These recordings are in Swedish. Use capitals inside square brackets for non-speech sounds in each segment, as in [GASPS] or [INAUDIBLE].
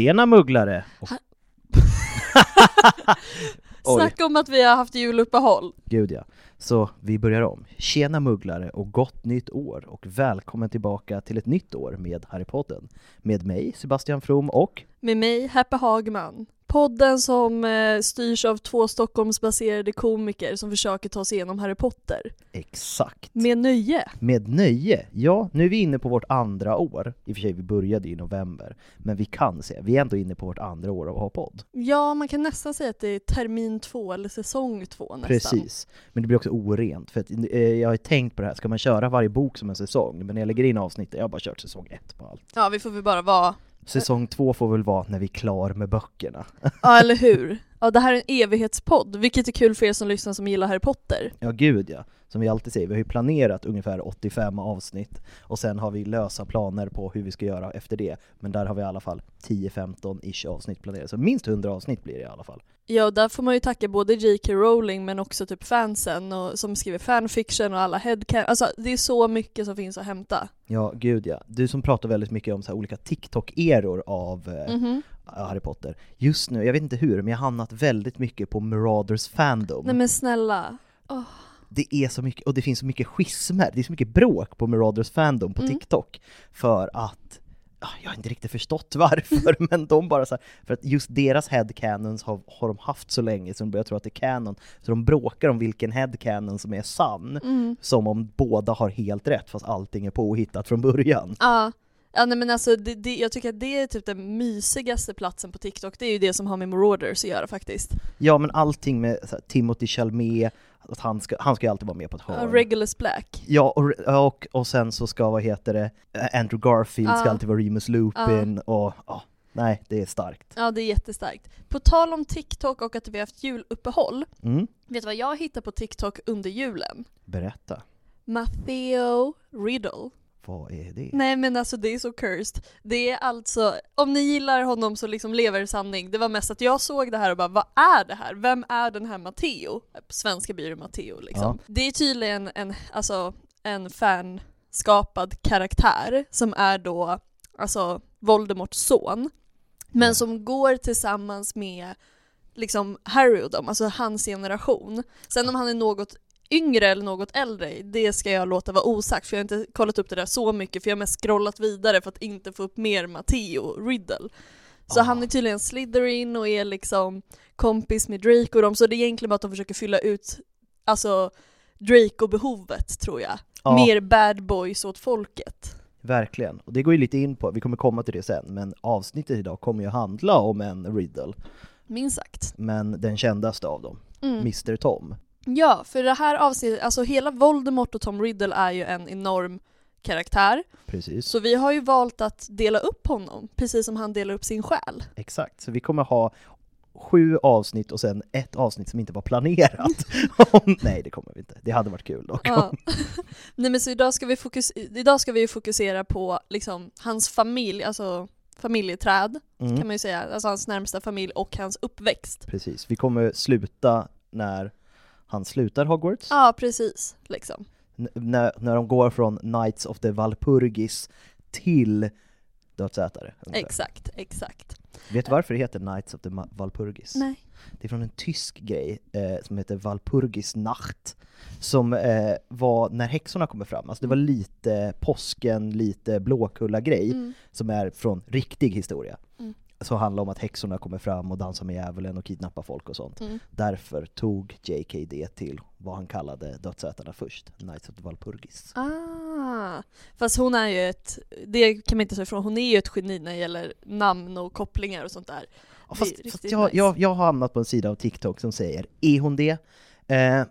Tjena mugglare! [LAUGHS] [LAUGHS] Snacka om att vi har haft juluppehåll. Gud ja. Så vi börjar om. Tjena mugglare och gott nytt år och välkommen tillbaka till ett nytt år med Harrypodden. Med mig, Sebastian From och med mig, Happy Hagman. Podden som eh, styrs av två Stockholmsbaserade komiker som försöker ta sig igenom Harry Potter. Exakt. Med nöje. Med nöje. Ja, nu är vi inne på vårt andra år. I och för sig, vi började i november. Men vi kan se, vi är ändå inne på vårt andra år av att ha podd. Ja, man kan nästan säga att det är termin två eller säsong två nästan. Precis. Men det blir också orent. För att, eh, jag har tänkt på det här, ska man köra varje bok som en säsong? Men när jag lägger in avsnittet, jag har bara kört säsong ett på allt. Ja, vi får väl bara vara Säsong två får väl vara när vi är klar med böckerna. [LAUGHS] Ja, eller hur? Ja, det här är en evighetspodd, vilket är kul för er som lyssnar som gillar Harry Potter. Ja, gud ja. Som vi alltid säger, vi har ju planerat ungefär 85 avsnitt och sen har vi lösa planer på hur vi ska göra efter det. Men där har vi i alla fall 10-15-ish avsnitt planerade, så minst 100 avsnitt blir det i alla fall. Ja, och där får man ju tacka både J.K. Rowling men också typ fansen och, som skriver fanfiction och alla headcan. Alltså det är så mycket som finns att hämta. Ja, gud ja. Du som pratar väldigt mycket om så olika TikTok-eror av mm -hmm. Harry Potter. Just nu, jag vet inte hur, men jag har hamnat väldigt mycket på Marauders Fandom. Nej men snälla. Oh. Det är så mycket, och det finns så mycket schismer, det är så mycket bråk på Marauders Fandom på mm. TikTok, för att jag har inte riktigt förstått [LAUGHS] varför, men de bara så här, för att just deras headcanons har, har de haft så länge så de börjar tro att det är canon, så de bråkar om vilken headcanon som är sann, mm. som om båda har helt rätt fast allting är påhittat från början. Ja. Ja nej men alltså det, det, jag tycker att det är typ den mysigaste platsen på TikTok, det är ju det som har med Marauders att göra faktiskt. Ja men allting med här, Timothy Chalmé, att han ska, han ska ju alltid vara med på ett hörn. Uh, Regulus Black. Ja, och, och, och sen så ska, vad heter det, Andrew Garfield uh, ska alltid vara Remus Lupin uh. och oh, nej, det är starkt. Ja, det är jättestarkt. På tal om TikTok och att vi har haft juluppehåll, mm. vet du vad jag hittade på TikTok under julen? Berätta. Matteo Riddle. Vad är det? Nej men alltså det är så cursed. Det är alltså, om ni gillar honom så liksom lever sanning. Det var mest att jag såg det här och bara vad är det här? Vem är den här Matteo? På svenska blir det Matteo liksom. Ja. Det är tydligen en, alltså, en fanskapad karaktär som är då alltså Voldemorts son. Men ja. som går tillsammans med liksom Harry och dem, alltså hans generation. Sen om han är något yngre eller något äldre, det ska jag låta vara osagt för jag har inte kollat upp det där så mycket för jag har mest scrollat vidare för att inte få upp mer Matteo Riddle. Så ah. han är tydligen Slytherin och är liksom kompis med Drake och dem, så det är egentligen bara att de försöker fylla ut alltså Draco-behovet tror jag. Ah. Mer bad boys åt folket. Verkligen, och det går ju lite in på, vi kommer komma till det sen, men avsnittet idag kommer ju handla om en Riddle. Minst sagt. Men den kändaste av dem, mm. Mr Tom. Ja, för det här avsnittet, alltså hela Voldemort och Tom Riddle är ju en enorm karaktär. Precis. Så vi har ju valt att dela upp honom, precis som han delar upp sin själ. Exakt, så vi kommer ha sju avsnitt och sen ett avsnitt som inte var planerat. [LAUGHS] Nej, det kommer vi inte. Det hade varit kul dock. Ja. [LAUGHS] Nej men så idag ska vi, fokus idag ska vi fokusera på liksom hans familj, alltså familjeträd Mm. kan man ju säga, alltså hans närmsta familj och hans uppväxt. Precis, vi kommer sluta när han slutar Hogwarts. Ja, precis. Liksom. N- när, när de går från Knights of the Valpurgis till dödsätare. ungefär. Exakt, exakt. Vet du varför det heter Knights of the Ma- Valpurgis? Nej. Det är från en tysk grej eh, som heter Walpurgis Nacht, som eh, var när häxorna kommer fram, alltså det var lite påsken, lite Blåkulla-grej, Mm. som är från riktig historia. Så handlar om att häxorna kommer fram och dansar med djävulen och kidnappar folk och sånt. Mm. Därför tog JK det till vad han kallade dödsätarna först, Knights of the Valpurgis. Ah, fast hon är ju ett, det kan man inte säga ifrån, hon är ju ett geni när det gäller namn och kopplingar och sånt där. Ja, fast, fast jag, nice. jag, jag har hamnat på en sida av TikTok som säger, är hon det? Eh,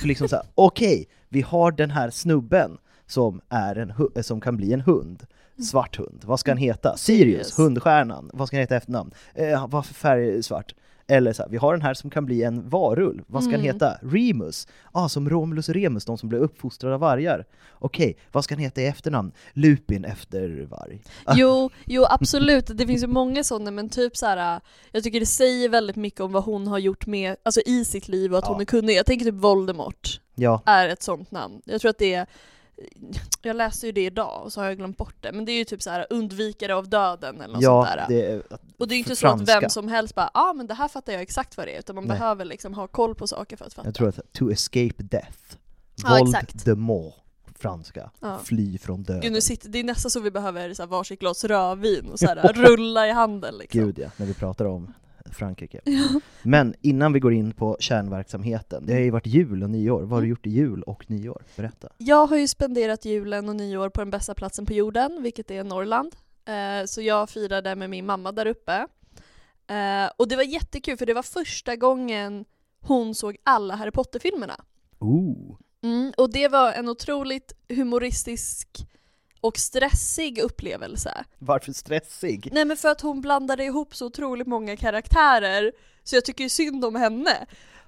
för liksom såhär, [LAUGHS] okej, vi har den här snubben som, är en, som kan bli en hund, svart hund, vad ska han heta? Sirius, Mm. Sirius. hundstjärnan, vad ska han heta efternamn? Eh, vad för färg är svart? Eller så här, vi har den här som kan bli en varulv, vad ska han Mm. heta? Remus, ah, som Romulus och Remus, de som blev uppfostrade av vargar. Okej, vad ska han heta i efternamn? Lupin efter varg. Jo, jo absolut, det finns ju många sådana men typ så här. jag tycker det säger väldigt mycket om vad hon har gjort med, alltså i sitt liv och att Ja. hon är kunnig. Jag tänker typ Voldemort Ja, är ett sånt namn. Jag tror att det är jag läste ju det idag och så har jag glömt bort det, men det är ju typ så här undvikare av döden eller något sånt ja där. det är och det är ju inte för så att franska. vem som helst bara ah, men det här fattar jag exakt vad det är, utan man Nej. behöver liksom ha koll på saker för att fatta. Jag tror att to escape death. Ja, Våld exakt. de mort, franska. Ja. Fly från döden. Gud, nu sitter, det är nästan så vi behöver så här varsitt glas rödvin och så här, rulla i handen liksom. Gud ja, när vi pratar om Frankrike. Men innan vi går in på kärnverksamheten, det har ju varit jul och nyår. Vad har du gjort i jul och nyår? Berätta. Jag har ju spenderat julen och nyår på den bästa platsen på jorden, vilket är Norrland. Eh, så jag firade med min mamma där uppe. Eh, och det var jättekul för det var första gången hon såg alla Harry Potter-filmerna. Ooh. Mm, och det var en otroligt humoristisk och stressig upplevelse. Varför stressig? Nej men för att hon blandade ihop så otroligt många karaktärer, så jag tycker ju synd om henne.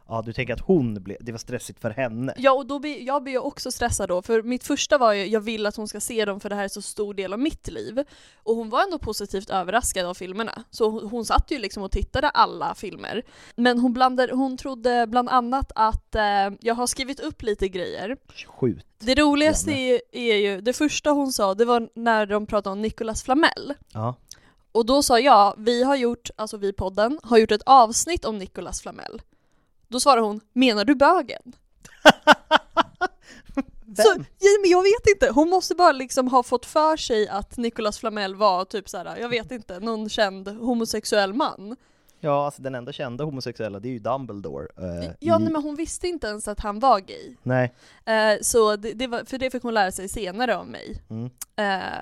Ja, du tänker att hon blev, det var stressigt för henne. Ja och då blir, jag blir också stressad då, för mitt första var ju jag vill att hon ska se dem för det här är så stor del av mitt liv. Och hon var ändå positivt överraskad av filmerna. Så hon, hon satt ju liksom och tittade alla filmer. Men hon, blandade, hon trodde bland annat att, eh, jag har skrivit upp lite grejer. Skjut. Det roligaste är, är ju, det första hon sa det var när de pratade om Nicolas Flamel. Ja. Och då sa jag, vi har gjort, alltså vi podden, har gjort ett avsnitt om Nicolas Flamel. Då svarade hon, menar du bögen? [LAUGHS] Så, ja, men jag vet inte, hon måste bara liksom ha fått för sig att Nicolas Flamel var typ såhär, jag vet inte, någon känd homosexuell man. Ja, alltså den enda kända homosexuella, det är ju Dumbledore. eh, Ja i... nej, men hon visste inte ens att han var gay. Nej. Eh, så det, det var, för det fick hon lära sig senare av mig. Mm. Eh,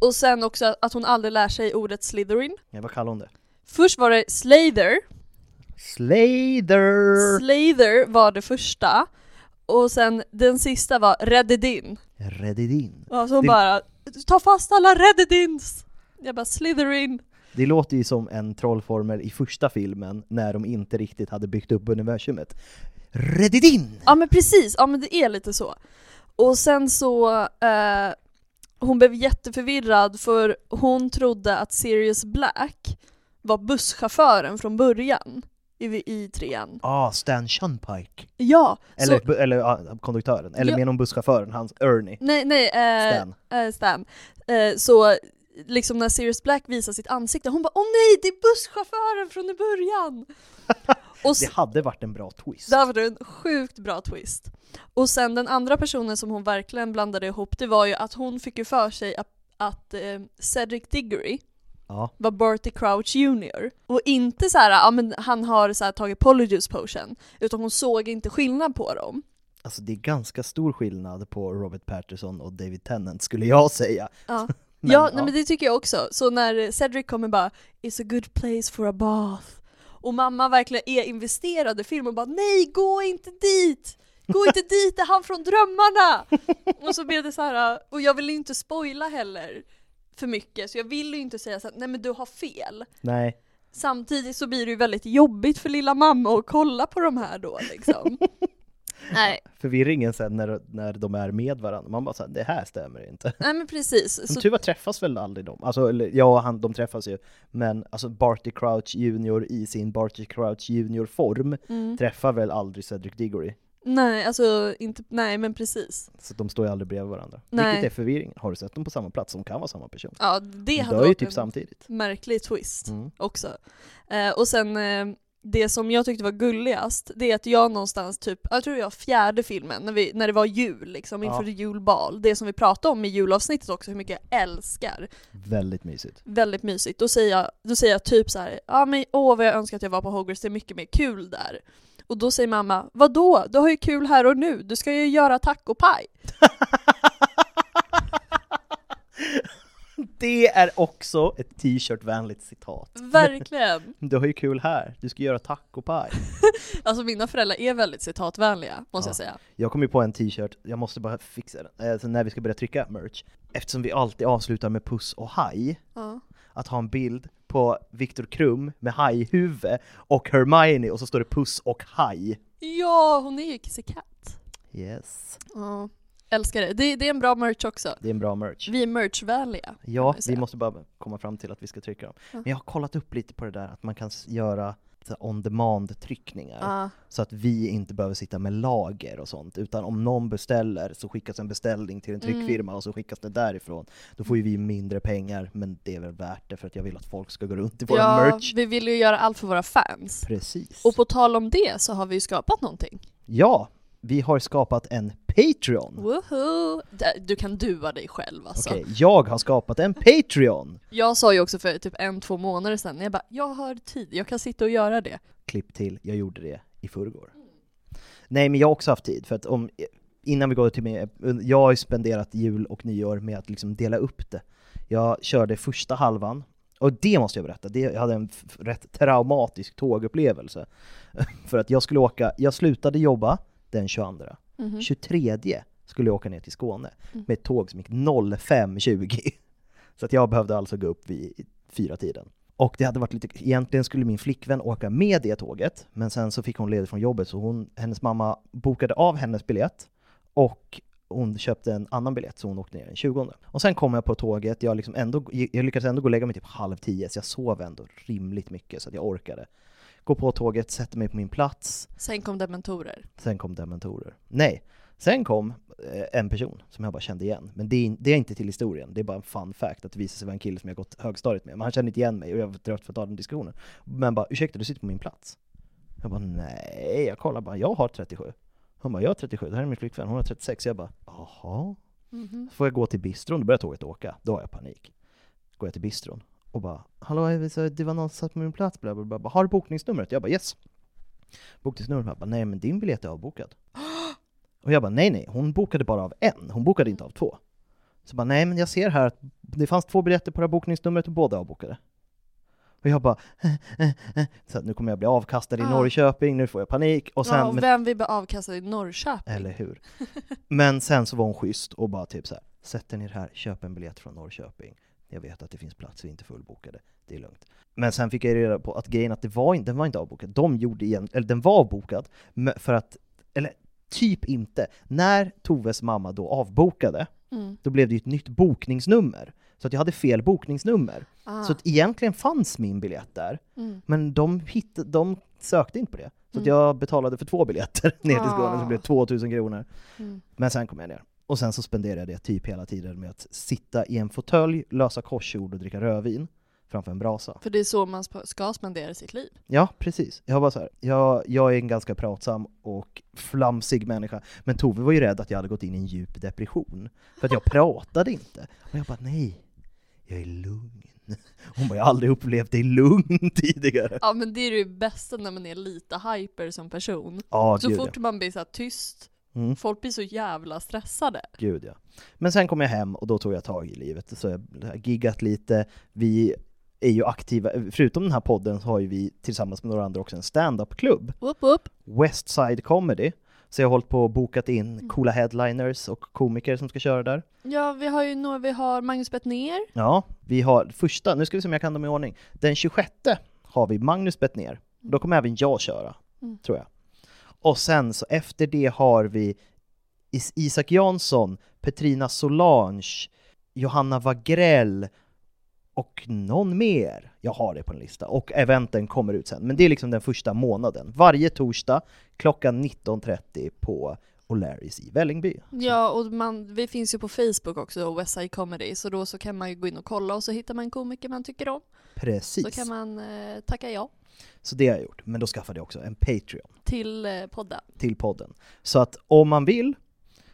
och sen också att hon aldrig lär sig ordet Slytherin. Ja, vad kallar hon det? Först var det Slather, Slater! Slather var det första. Och sen den sista var. Reddidin. Och så hon Det- bara Ta fast alla Reddedins! Jag bara Slytherin. Det låter ju som en trollformel i första filmen, när de inte riktigt hade byggt upp universumet. Reddidin! Ja men precis, ja men det är lite så. Och sen så, eh, hon blev jätteförvirrad för hon trodde att Sirius Black var busschauffören från början i, i trean. Ah, Stan Shunpike. Ja! Eller, så, bu- eller ah, konduktören, eller Ja. menar hon busschauffören, hans Ernie? nej, nej, eh, Stan. Eh, Stan. Eh, så liksom när Sirius Black visar sitt ansikte, hon bara åh nej, det är busschauffören från i början! [LAUGHS] Och Det hade varit en bra twist. Det här var en sjukt bra twist. Och sen den andra personen som hon verkligen blandade ihop, det var ju att hon fick ju för sig att, att eh, Cedric Diggory Ja. var Bertie Crouch Jr. Och inte så här, ja men han har så här tagit Polyjuice Potion, utan hon såg inte skillnad på dem. Alltså det är ganska stor skillnad på Robert Patterson och David Tennant skulle jag säga. Ja, [LAUGHS] Men, ja, ja. Nej, men det tycker jag också. Så när Cedric kommer bara “It's a good place for a bath” Och mamma verkligen är investerad i filmen bara nej, gå inte dit! Gå inte dit, det är han från drömmarna! [LAUGHS] Och så blev det så här, och jag vill inte spoila heller för mycket, så jag vill ju inte säga så att nej men du har fel. Nej. Samtidigt så blir det ju väldigt jobbigt för lilla mamma att kolla på de här då liksom. [LAUGHS] nej, Förvirringen sen när, när de är med varandra, man bara såhär, det här stämmer inte. nej men precis. Som Så, var träffas väl aldrig de? Alltså, eller, ja, han, de träffas ju, men alltså Barty Crouch Jr i sin Barty Crouch Jr-form mm. träffar väl aldrig Cedric Diggory. Nej, alltså inte, nej men precis. Så de står ju aldrig bredvid varandra. Nej. Vilket är förvirring. Har du sett dem på samma plats? De kan vara samma person. Ja, det De hade dör ju varit typ en samtidigt. märklig twist Mm. också. Eh, och sen eh, det som jag tyckte var gulligast, det är att jag någonstans typ, jag tror var fjärde filmen, när, vi, när det var jul liksom, inför Ja. julbal, det som vi pratade om i julavsnittet också, hur mycket jag älskar. Väldigt mysigt. Väldigt mysigt. Då säger jag, då säger jag typ så här, ja men åh vad jag önskar att jag var på Hogwarts, det är mycket mer kul där. Och då säger mamma, vadå? Du har ju kul här och nu, du ska ju göra tacopaj. [LAUGHS] Det är också ett t-shirt-vänligt citat. Verkligen! [LAUGHS] Du har ju kul här, du ska göra tacopaj. [LAUGHS] Alltså mina föräldrar är väldigt citatvänliga, måste Ja. jag säga. Jag kom ju på en t-shirt, jag måste bara fixa den, eh, så när vi ska börja trycka merch. Eftersom vi alltid avslutar med puss och haj, Ja. Att ha en bild på Viktor Krum med hajhuvud och Hermione och så står det puss och haj. Ja, hon är ju Kissy Cat. Yes. Ja, älskar det. det. Det är en bra merch också. Det är en bra merch. Vi är merchvänliga. Ja, vi måste bara komma fram till att vi ska trycka dem. Ja. Men jag har kollat upp lite på det där att man kan göra on demand-tryckningar. Ja, Så att vi inte behöver sitta med lager och sånt, utan om någon beställer så skickas en beställning till en Mm. tryckfirma och så skickas det därifrån. Då får ju vi mindre pengar, men det är väl värt det för att jag vill att folk ska gå runt i våra ja merch. vi vill ju göra allt för våra fans. Precis. Och på tal om det så har vi ju skapat någonting. Ja, vi har skapat en Patreon. Woho! Du kan dua dig själv alltså. Okej, jag har skapat en Patreon! Jag sa ju också för typ en, två månader sedan, jag bara jag har tid, jag kan sitta och göra det. Klipp till, jag gjorde det i förrgår. Nej men jag har också haft tid, för att om, innan vi går till mig, jag har ju spenderat jul och nyår med att liksom dela upp det. Jag körde första halvan, och det måste jag berätta, det, jag hade en rätt traumatisk tågupplevelse. [LAUGHS] för att jag skulle åka, jag slutade jobba den 22, Mhm. 23 skulle jag åka ner till Skåne med ett tåg som gick 05.20. Så att jag behövde alltså gå upp vid fyra tiden. Och det hade varit lite, egentligen skulle min flickvän åka med det tåget, men sen så fick hon ledigt från jobbet så hon, hennes mamma bokade av hennes biljett och hon köpte en annan biljett så hon åkte ner den 20. Och sen kom jag på tåget, jag, liksom ändå, jag lyckades ändå gå och lägga mig typ halv tio, så jag sov ändå rimligt mycket så att jag orkade. Gå på tåget, sätter mig på min plats, Sen kom dementorer. Sen kom dementorer. Nej, sen kom eh, en person som jag bara kände igen. Men det är, det är inte till historien, det är bara en fun fact att det visar sig vara en kille som jag gått högstadiet med. Men han kände inte igen mig och jag var trött för att ta den diskussionen. Men bara, ursäkta du sitter på min plats? Jag bara, nej, jag kollar bara, jag har 37. Han bara, jag har 37, det här är min flickvän, hon har 36. Jag bara, jaha? Mhm. Får jag gå till bistron? Då börjar tåget åka. Då har jag panik. Går jag till bistron och bara Hallå, det var någon som satt på min plats, bla bla bla. Har du bokningsnumret? Jag bara yes. Bokningsnumret? Jag bara, nej men din biljett är avbokad. [GASPS] Och jag bara nej nej, hon bokade bara av en, hon bokade inte av två. Så bara nej men jag ser här att det fanns två biljetter på det här bokningsnumret och båda avbokade. Och jag bara [LAUGHS] så att nu kommer jag bli avkastad i Ah. Norrköping, nu får jag panik. Och sen, ja, och vem vill bli avkastad i Norrköping? eller hur? [LAUGHS] Men sen så var hon schysst och bara typ så här. sätt er ner här, köp en biljett från Norrköping. Jag vet att det finns plats, vi är inte fullbokade, det är lugnt. Men sen fick jag reda på att grejen att det var, inte- den var inte avbokad, de gjorde igen, eller den var avbokad, för att, eller typ inte. När Toves mamma då avbokade, Mm. då blev det ju ett nytt bokningsnummer. Så att jag hade fel bokningsnummer. Ah. Så att egentligen fanns min biljett där, Mm. men de, hitt, de sökte inte på det. Så att Mm. jag betalade för två biljetter [LAUGHS] ner till Skåne, så det Ah. blev 2000 kronor. Mm. Men sen kom jag ner. Och sen så spenderade jag det typ hela tiden med att sitta i en fåtölj, lösa korsord och dricka rödvin framför en brasa. För det är så man ska spendera sitt liv. Ja, precis. Jag var så här. Jag, jag är en ganska pratsam och flamsig människa, men Tove var ju rädd att jag hade gått in i en djup depression. För att jag [LAUGHS] pratade inte. Och jag bara, nej, jag är lugn. Hon bara, jag har aldrig upplevt dig lugn [LAUGHS] tidigare. Ja men det är det bästa när man är lite hyper som person. Ja, så gud, fort man blir så tyst, ja. Mm, folk blir så jävla stressade. gud ja. Men sen kom jag hem och då tog jag tag i livet. Så jag har giggat lite. Vi är ju aktiva, förutom den här podden så har ju vi tillsammans med några andra också en stand-up-klubb. Westside Comedy. Så jag har hållit på och bokat in Mm. coola headliners och komiker som ska köra där. Ja, vi har ju några, vi har Magnus Bettner. Ja, vi har första, nu ska vi se om jag kan dem i ordning. Den 26 har vi Magnus Bettner. Då kommer även jag köra, Mm. tror jag. Och sen så efter det har vi Is- Isak Jansson, Petrina Solange, Johanna Wagrell och någon mer. Jag har det på en lista. Och eventen kommer ut sen. Men det är liksom den första månaden. Varje torsdag klockan 19.30 på O'Larrys i Vällingby. Ja, och man, vi finns ju på Facebook också, Westside Comedy, så då så kan man ju gå in och kolla och så hittar man en komiker man tycker om. Precis. Så kan man eh, tacka ja Så det har jag gjort. Men då skaffade jag också en Patreon. till eh, podden. till podden. Så att om man vill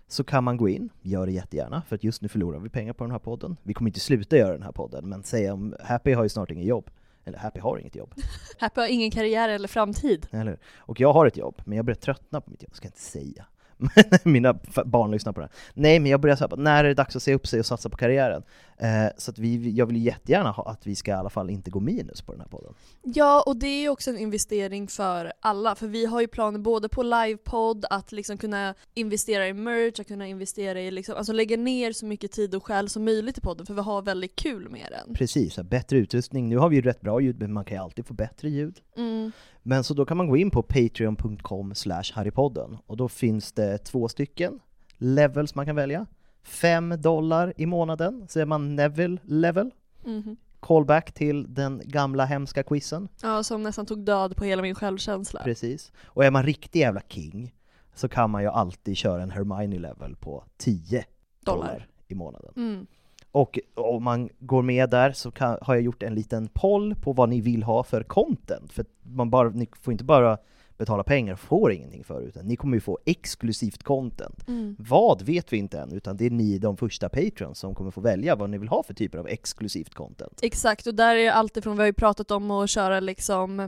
så kan man gå in, gör det jättegärna, för att just nu förlorar vi pengar på den här podden. Vi kommer inte sluta göra den här podden, men säga om Happy har ju snart inget jobb. Eller Happy har inget jobb, [LAUGHS] Happy har ingen karriär eller framtid. eller Och jag har ett jobb, men jag börjar tröttna på mitt jobb, ska jag inte säga. [LAUGHS] Mina barn lyssnar på det. Nej, men jag börjar säga när är det dags att se upp sig och satsa på karriären? Eh, så att vi, jag vill jättegärna ha att vi ska i alla fall inte gå minus på den här podden. Ja, och det är ju också en investering för alla, för vi har ju planer både på livepodd, att liksom kunna investera i merch, att kunna investera i liksom, alltså lägga ner så mycket tid och själ som möjligt i podden, för vi har väldigt kul med den. Precis, bättre utrustning. Nu har vi ju rätt bra ljud, men man kan ju alltid få bättre ljud. Mm. Men så då kan man gå in på patreon.com slash harrypodden och då finns det två stycken levels man kan välja. 5 dollar i månaden, så är man Neville level. Mhm. Callback till den gamla hemska quizen. Ja, som nästan tog död på hela min självkänsla. Precis. Och är man riktig jävla king så kan man ju alltid köra en Hermione level på 10 dollar, Dollar. i månaden. Mm. Och om man går med där så kan, har jag gjort en liten poll på vad ni vill ha för content. För man bara, ni får inte bara betala pengar, får ingenting för utan ni kommer ju få exklusivt content. Mm. Vad vet vi inte än, utan det är ni, de första patrons, som kommer få välja vad ni vill ha för typer av exklusivt content. Exakt, och där är allt ifrån, vi har ju pratat om att köra liksom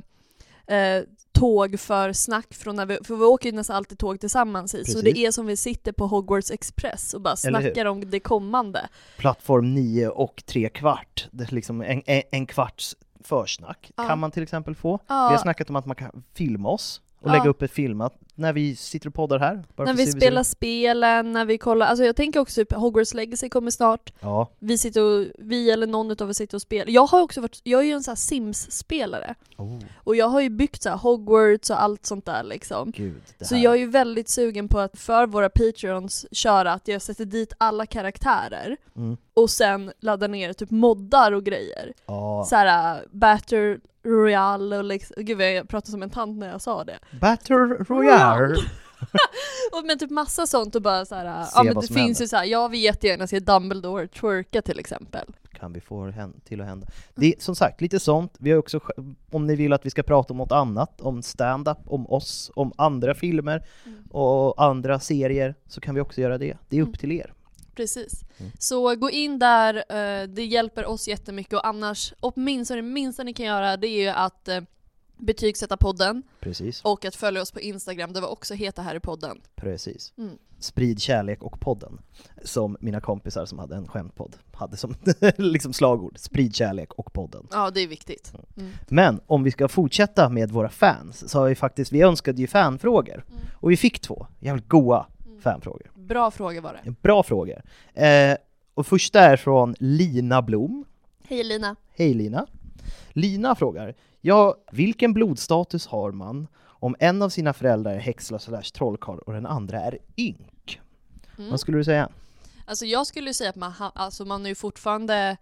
eh, tåg för snack från när vi, för vi åker ju nästan alltid tåg tillsammans hit, så det är som vi sitter på Hogwarts Express och bara snackar om det kommande. Plattform 9 och 3 kvart, det är liksom en, en, en kvarts försnack Ja. kan man till exempel få. Ja. Vi har snackat om att man kan filma oss och Ja. lägga upp ett filmat när vi sitter och poddar här. när vi spelar ut. spelen, när vi kollar, alltså jag tänker också typ Hogwarts Legacy kommer snart, Ja, vi sitter och, vi eller någon utav oss sitter och spelar. Jag har också varit, jag är ju en sån här Sims-spelare, oh, och jag har ju byggt så här Hogwarts och allt sånt där liksom. gud. Så här. jag är ju väldigt sugen på att för våra patreons köra att jag sätter dit alla karaktärer Mm. och sen laddar ner typ moddar och grejer. Ja. Såhär Battle Royale och liksom, gud jag pratade som en tant när jag sa det. Battle Royale! [LAUGHS] Och men typ massa sånt och bara såhär, Se ja men det finns händer. ju såhär, jag vill jättegärna se Dumbledore twerka till exempel. kan vi få till att hända. Det är som sagt lite sånt, vi har också, om ni vill att vi ska prata om något annat, om stand-up, om oss, om andra filmer Mm. och andra serier, så kan vi också göra det. Det är upp Mm. till er. Precis. Mm. Så gå in där, eh, det hjälper oss jättemycket och annars, åtminstone det minsta ni kan göra det är ju att eh, betygsätta podden Precis, och att följa oss på Instagram där vi också heter här i podden. precis. Mm. Sprid kärlek och podden, som mina kompisar som hade en skämtpodd hade som [LAUGHS] liksom slagord. Sprid kärlek och podden. Ja, det är viktigt. Mm. Men om vi ska fortsätta med våra fans, så har vi faktiskt, vi önskade ju fanfrågor, Mm. och vi fick två jävligt goa fanfrågor. Bra fråga var det. Bra frågor. Eh, och första är från Lina Blom. Hej Lina. Hej Lina. Lina frågar, ja, vilken blodstatus har man om en av sina föräldrar är häxla slash trollkarl och den andra är ynk? Mm. Vad skulle du säga? Alltså jag skulle säga att man, ha, alltså man är ju fortfarande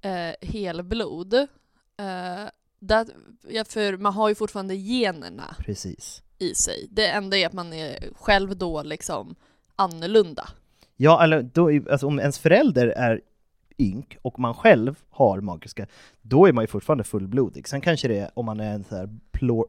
eh, helblod. Eh, där, ja, för man har ju fortfarande generna Precis. I sig. Det enda är att man är själv då liksom annorlunda. Ja, eller då, alltså, om ens förälder är ynk och man själv har magiska, då är man ju fortfarande fullblodig. Sen kanske det är, om man är en så här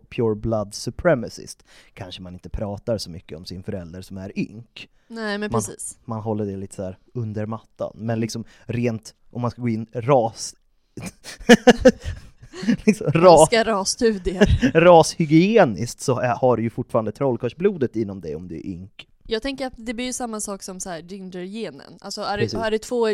pure, blood supremacist, kanske man inte pratar så mycket om sin förälder som är ynk. Nej men Man- precis. man håller det lite så här under mattan. Men liksom rent, om man ska gå in ras... [LAUGHS] [LAUGHS] liksom, ras Ska rasstudier. [LAUGHS] rashygieniskt så har du ju fortfarande trollkarlsblodet inom dig om du är ynk. Jag tänker att det blir ju samma sak som så här ginger-genen. Alltså är det, är det två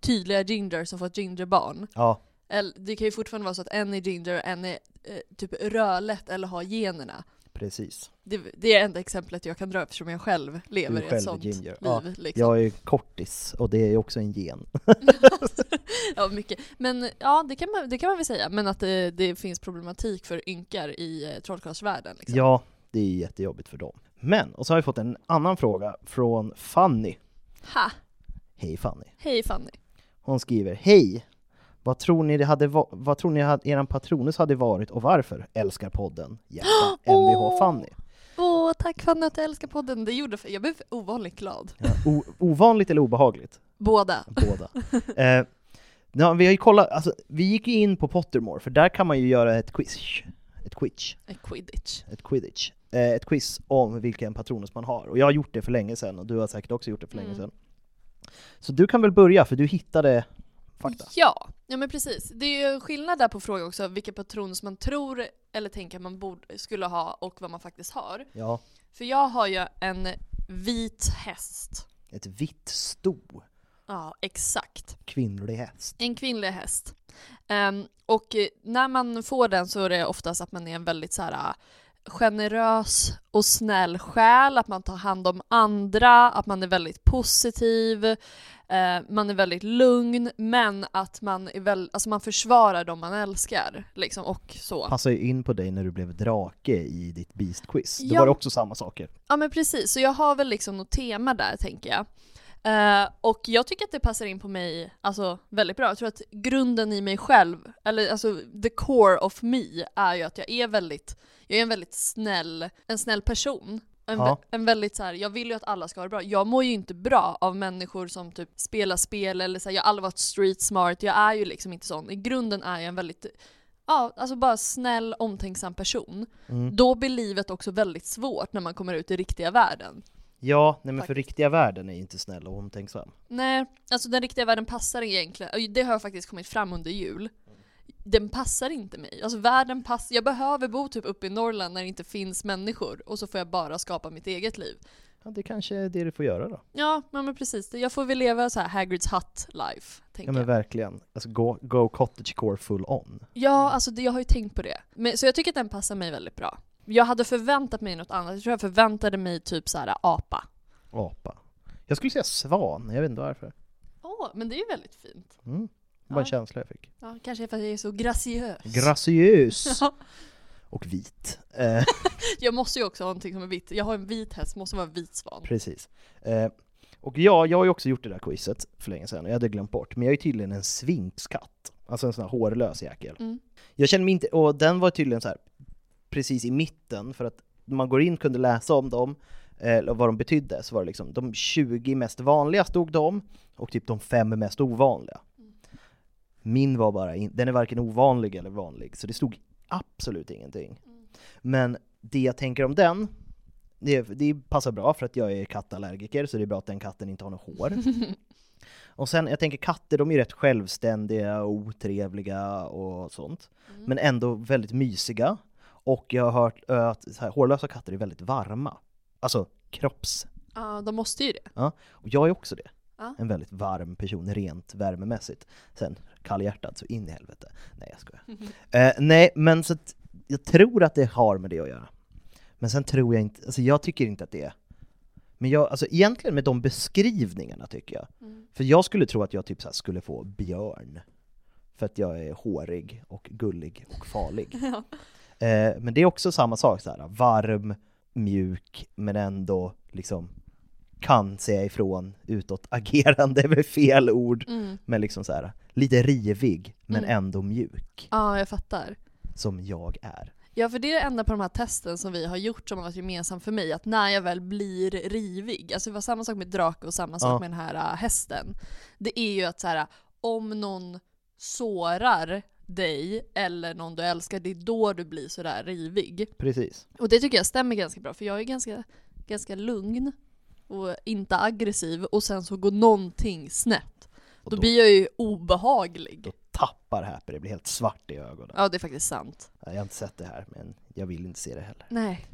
tydliga ginger som får ett gingerbarn, Ja, Eller, det kan ju fortfarande vara så att en är ginger och en är eh, typ rödlätt eller har generna. Precis. Det, det är enda exemplet jag kan dra eftersom jag själv lever Du i ett själv sånt ginger. liv. Ja, liksom. Jag är kortis, och det är också en gen. [LAUGHS] ja, mycket. Men ja, det kan man, det kan man väl säga. Men att det, det finns problematik för ynkar i eh, trollkarlsvärlden. Liksom. Ja, det är jättejobbigt för dem. Men, och så har vi fått en annan fråga från Fanny. Ha! Hej Fanny. Hej Fanny. Hon skriver Hej! Vad tror ni, det hade va- vad tror ni hade, eran Patronus hade varit och varför? Älskar podden. Hjärta. [GASPS] Mvh! Fanny. Åh, tack Fanny att du älskar podden. Det gjorde jag blev ovanligt glad. Ja, o- ovanligt eller obehagligt? Båda. Båda. eh, ja, vi har ju kollat, alltså, vi gick ju in på Pottermore, för där kan man ju göra ett quiz. Ett quiz. En quidditch. Ett quidditch. Eh, ett quiz om vilken Patronus man har. Och jag har gjort det för länge sedan, och du har säkert också gjort det för länge Mm. sedan. Så du kan väl börja, för du hittade fakta. Ja, ja men precis. Det är ju skillnad där på fråga också, vilka patronus man tror eller tänker man borde, skulle ha och vad man faktiskt har. Ja, För jag har ju en vit häst. ett vitt sto. Ja, exakt. Kvinnlig häst. En kvinnlig häst. Ehm, och när man får den så är det oftast att man är en väldigt så här generös och snäll själ, att man tar hand om andra, att man är väldigt positiv, eh, man är väldigt lugn, men att man är väl, alltså man försvarar de man älskar, liksom, och så. Passar ju in på dig när du blev drake i ditt Beast-quiz. Då Ja. var det också samma saker. Ja men precis, så jag har väl liksom något tema där tänker jag. Eh, och jag tycker att det passar in på mig alltså, väldigt bra. Jag tror att grunden i mig själv, eller alltså the core of me, är ju att jag är väldigt, jag är en väldigt snäll, en snäll person. En, Ja. en väldigt så här, jag vill ju att alla ska ha det bra. Jag mår ju inte bra av människor som typ spelar spel eller så här, jag har aldrig varit street smart, jag är ju liksom inte sån. I grunden är jag en väldigt Ja, alltså bara snäll, omtänksam person. Mm. Då blir livet också väldigt svårt när man kommer ut i riktiga världen. Ja, nej men för riktiga världen är inte snäll och omtänksam. Nej, alltså den riktiga världen passar egentligen, det har faktiskt kommit fram under jul. Den passar inte mig. Alltså världen passar, jag behöver bo typ uppe i Norrland när det inte finns människor och så får jag bara skapa mitt eget liv. Ja, det kanske är det du får göra då. Ja, men precis. Jag får väl leva så här Hagrids hut life, Ja men jag. verkligen. Alltså go, go cottagecore full on. Ja, alltså det, jag har ju tänkt på det. Men, så jag tycker att den passar mig väldigt bra. Jag hade förväntat mig något annat. Jag tror jag förväntade mig typ så här apa. Apa. Jag skulle säga svan, jag vet inte varför. Åh, men det är ju väldigt fint. Mm. Det var en Ja. känsla jag fick. Ja, kanske för att jag är så graciös. Graciös! [LAUGHS] Ja. Och vit. Eh, [LAUGHS] Jag måste ju också ha någonting som är vitt. Jag har en vit häst, måste vara en vit svan. precis. Eh, och ja, jag har ju också gjort det där quizet för länge sedan, och jag hade glömt bort. Men jag är tydligen en svinkskatt. Alltså en sån här hårlös jäkel. Mm. Jag känner mig inte, och den var tydligen så här precis i mitten, för att när man går in kunde läsa om dem, eh, eller vad de betydde, så var det liksom de 20 mest vanliga stod de, och typ de fem mest ovanliga. Min var bara, in, den är varken ovanlig eller vanlig, så det stod absolut ingenting. Men det jag tänker om den, det, det passar bra för att jag är kattallergiker, så det är bra att den katten inte har något hår. [LAUGHS] Och sen, jag tänker katter, de är ju rätt självständiga och otrevliga och sånt. Men ändå väldigt mysiga. Och jag har hört att här, hårlösa katter är väldigt varma. Alltså kropps... Ja, de måste ju det. Ja. Och jag är också det. Ja. En väldigt varm person, rent värmemässigt. Sen kallhjärtad så in i helvete. Nej jag skojar. [LAUGHS] Eh, nej, men så att jag tror att det har med det att göra. Men sen tror jag inte, alltså jag tycker inte att det är men jag, alltså egentligen med de beskrivningarna tycker jag. För jag skulle tro att jag typ så skulle få björn. För att jag är hårig och gullig och farlig. [LAUGHS] eh, men det är också samma sak, så här, varm, mjuk, men ändå liksom kan säga ifrån utåt agerande [LAUGHS] är väl fel ord, Mm. men liksom så här, lite rivig, men Mm. ändå mjuk, Ja, jag fattar. som jag är. Ja, för det är det enda på de här testen som vi har gjort som har varit gemensamt för mig, att när jag väl blir rivig, alltså det var samma sak med drake och samma sak Ja. med den här äh, hästen. Det är ju att så här, om någon sårar dig eller någon du älskar, det är då du blir sådär rivig. Precis. Och det tycker jag stämmer ganska bra, för jag är ganska, ganska lugn och inte aggressiv och sen så går någonting snett. Då då, blir jag ju obehaglig. då tappar Happy, det blir helt svart i ögonen. Ja, det är faktiskt sant. Jag har inte sett det här, men jag vill inte se det heller. Nej.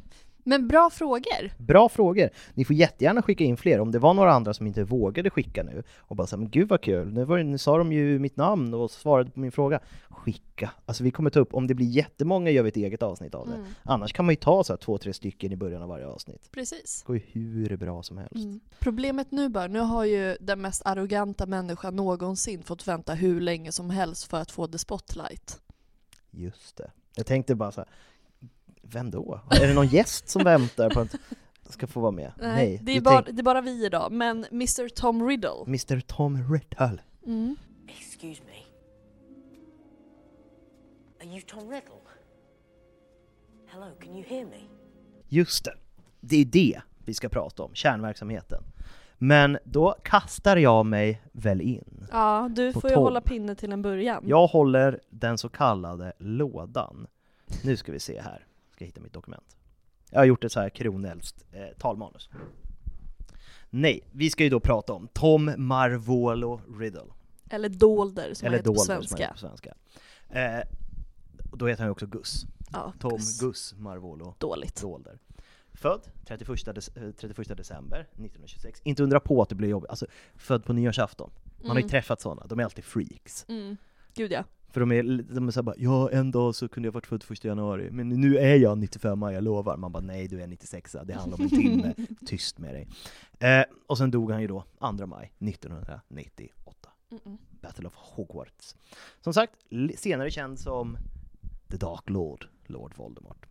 Men bra frågor! Bra frågor! Ni får jättegärna skicka in fler, om det var några andra som inte vågade skicka nu och bara säga men gud vad kul, nu, var det, nu sa de ju mitt namn och svarade på min fråga. Skicka! Alltså vi kommer ta upp, om det blir jättemånga gör vi ett eget avsnitt av det. Mm. Annars kan man ju ta så här två, tre stycken i början av varje avsnitt. Precis. Det går ju hur bra som helst. Mm. Problemet nu bara, nu har ju den mest arroganta människan någonsin fått vänta hur länge som helst för att få the spotlight. Just det. Jag tänkte bara så här, vem då? Är det någon gäst som väntar på att ska få vara med? Nej, det, är bara, det är bara vi idag, men Mr Tom Riddle. Mr Tom Riddle. Mm. Excuse me. Are you Tom Riddle? Hello, can you hear me? Just det. Det är det vi ska prata om, kärnverksamheten. Men då kastar jag mig väl in. Ja, du får ju Tom. hålla pinne till en början. Jag håller den så kallade lådan. Nu ska vi se här, ska hitta mitt dokument. Jag har gjort ett så här kronälskt eh, talmanus. Nej, vi ska ju då prata om Tom Marvolo Riddle. Eller Dolder som Eller heter på Dolder som han svenska. heter på svenska. Eh, då heter han ju också Gus. Ja, Tom Gus. Gus, Marvolo Dåligt. Dolder. Född 31, dec- eh, 31 december 1926. Inte undra på att det blir jobbigt. Alltså, född på nyårsafton. Man har ju Mm. träffat sådana, de är alltid freaks. Mm. Gud ja. För de är, de är såhär bara, ja en dag så kunde jag varit född första januari, men nu är jag 95 jag lovar. Man bara, nej du är 96 det handlar om en timme, [LAUGHS] tyst med dig. Eh, och sen dog han ju då 2 maj 1998. Mm-mm. Battle of Hogwarts. Som sagt, senare känd som The Dark Lord, Lord Voldemort.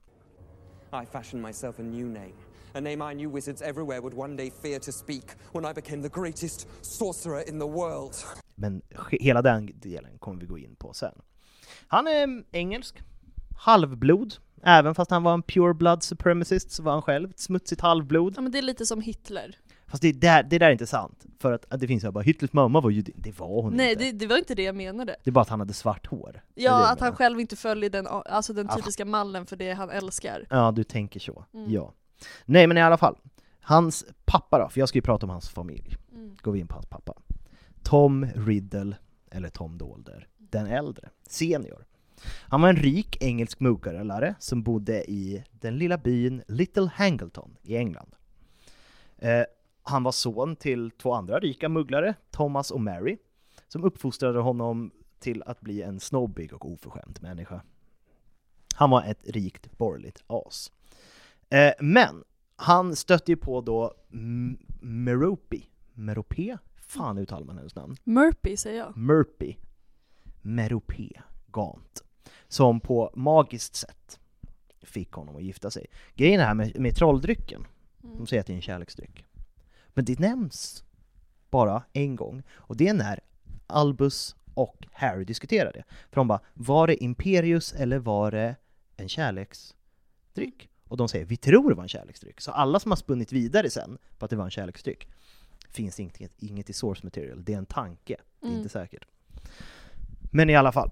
I fashioned myself a new name, a name I knew wizards everywhere would one day fear to speak when I became the greatest sorcerer in the world. Men hela den delen kommer vi gå in på sen. Han är mm, engelsk, halvblod, även fast han var en pure blood supremacist så var han själv ett smutsigt halvblod. ja men det är lite som Hitler. Fast det där, det där är inte sant, för att, att det finns här bara Hitlers mamma var ju det var hon Nej inte. det, det var inte det jag menade. Det är bara att han hade svart hår. Ja, att han själv inte följer den, alltså den typiska mallen för det han älskar. Ja, du tänker så. Mm. Ja. Nej men i alla fall, hans pappa då, för jag ska ju prata om hans familj. Mm. Går vi in på hans pappa. Tom Riddle, eller Tom Dolder, den äldre, senior. Han var en rik engelsk mugglare som bodde i den lilla byn Little Hangleton i England. Eh, han var son till två andra rika mugglare, Thomas och Mary, som uppfostrade honom till att bli en snobbig och oförskämd människa. Han var ett rikt borgerligt as. Eh, men han stötte ju på då M- Merope, Merope? Fan uttalar man hennes namn? Murphy säger jag. Murphy, Merope, Gant, som på magiskt sätt fick honom att gifta sig. Grejen är här med, med trolldrycken, de säger att det är en kärleksdryck. Men det nämns bara en gång, och det är när Albus och Harry diskuterar det. För de bara, var det Imperius eller var det en kärleksdryck? Och de säger, vi tror det var en kärleksdryck. Så alla som har spunnit vidare sen på att det var en kärleksdryck, finns inget, inget i source material, det är en tanke, det är Mm. inte säkert. Men i alla fall,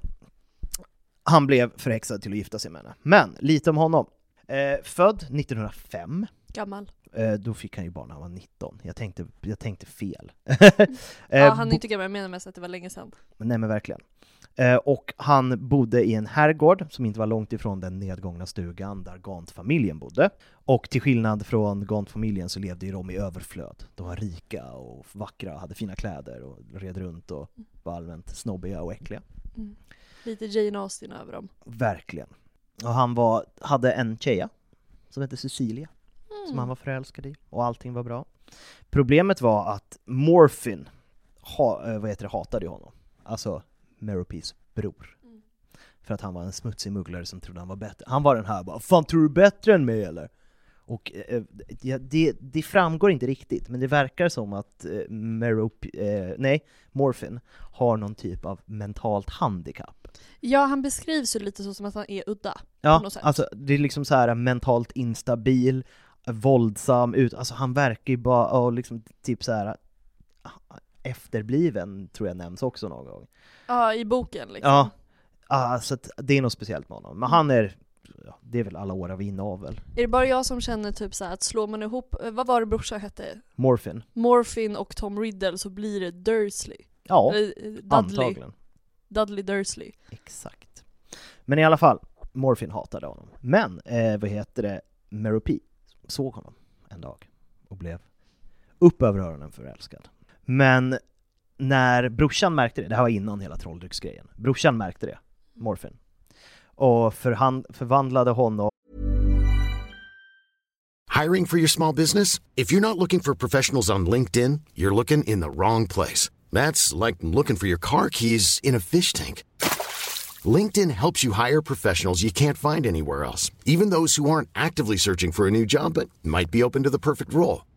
han blev förhäxad till att gifta sig med henne. Men, lite om honom. Eh, född 1905, Gammal. eh, då fick han ju barn när han var 19. Jag tänkte, jag tänkte fel. [LAUGHS] Ja, Eh, han är inte gammal, jag menar mest att det var länge sedan. Nej men verkligen. Eh, och han bodde i en herrgård som inte var långt ifrån den nedgångna stugan där Gant-familjen bodde. Och till skillnad från Gant-familjen så levde ju de i överflöd. De var rika och vackra, hade fina kläder och red runt och var allmänt snobbiga och äckliga. Lite Jane Austen över dem. Verkligen. Och han var, hade en tjeja som hette Cecilia, som han var förälskad i, och allting var bra. Problemet var att Morphin ha, eh, vad heter det, hatade honom. Alltså Meropes bror. För att han var en smutsig mugglare som trodde han var bättre. Han var den här bara 'Fan tror du bättre än mig eller?' Och eh, ja, det, det framgår inte riktigt, men det verkar som att eh, Merope, eh, nej, Morphin har någon typ av mentalt handikapp. Ja, han beskrivs ju lite så som att han är udda. Ja, alltså det är liksom så här mentalt instabil, våldsam, ut, alltså han verkar ju bara, och liksom typ så här efterbliven tror jag nämns också någon gång. Ja, i boken liksom. Ja, ah, så det är något speciellt med honom. Men han är, ja, det är väl alla år av inavel. Är det bara jag som känner typ så här att slår man ihop, eh, vad var det brorsan hette? Morphin. Morphin och Tom Riddle så blir det Dursley. Ja, Eller, eh, Dudley. antagligen. Dudley Dursley. Exakt. Men i alla fall, Morphin hatade honom. Men, eh, vad heter det, Merope, såg honom en dag och blev upp över öronen förälskad. Men när brorsan märkte det, det här var innan hela trolldrycksgrejen, brorsan märkte det, Morfin, och förvandlade honom Hiring for your small business? If you're not looking for professionals on LinkedIn, you're looking in the wrong place. That's like looking for your car keys in a fish tank. LinkedIn helps you hire professionals you can't find anywhere else, even those who aren't actively searching for a new job but might be open to the perfect role.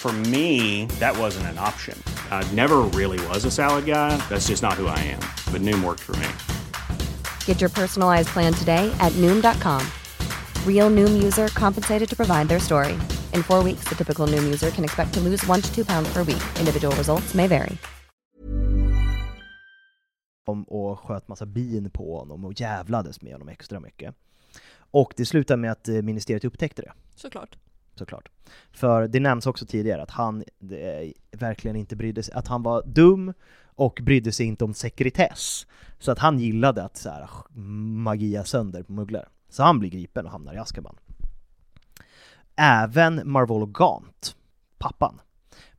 For me, that wasn't an option. I never really was a salad guy. That's just not who I am. But Noom worked for me. Get your personalized plan today at Noom.com. Real Noom user compensated to provide their story. In four weeks, the typical Noom user can expect to lose one to two pounds per week. Individual results may vary. och sköt massa bin på honom och jävlades med honom extra mycket. Och det slutade med att eh, ministeriet upptäckte det, Såklart. Såklart. För det nämns också tidigare att han eh, verkligen inte brydde sig, att han var dum och brydde sig inte om sekretess. Så att han gillade att så här, magia sönder på mugglare. Så han blir gripen och hamnar i Azkaban. Även Marvolo Gaunt, pappan,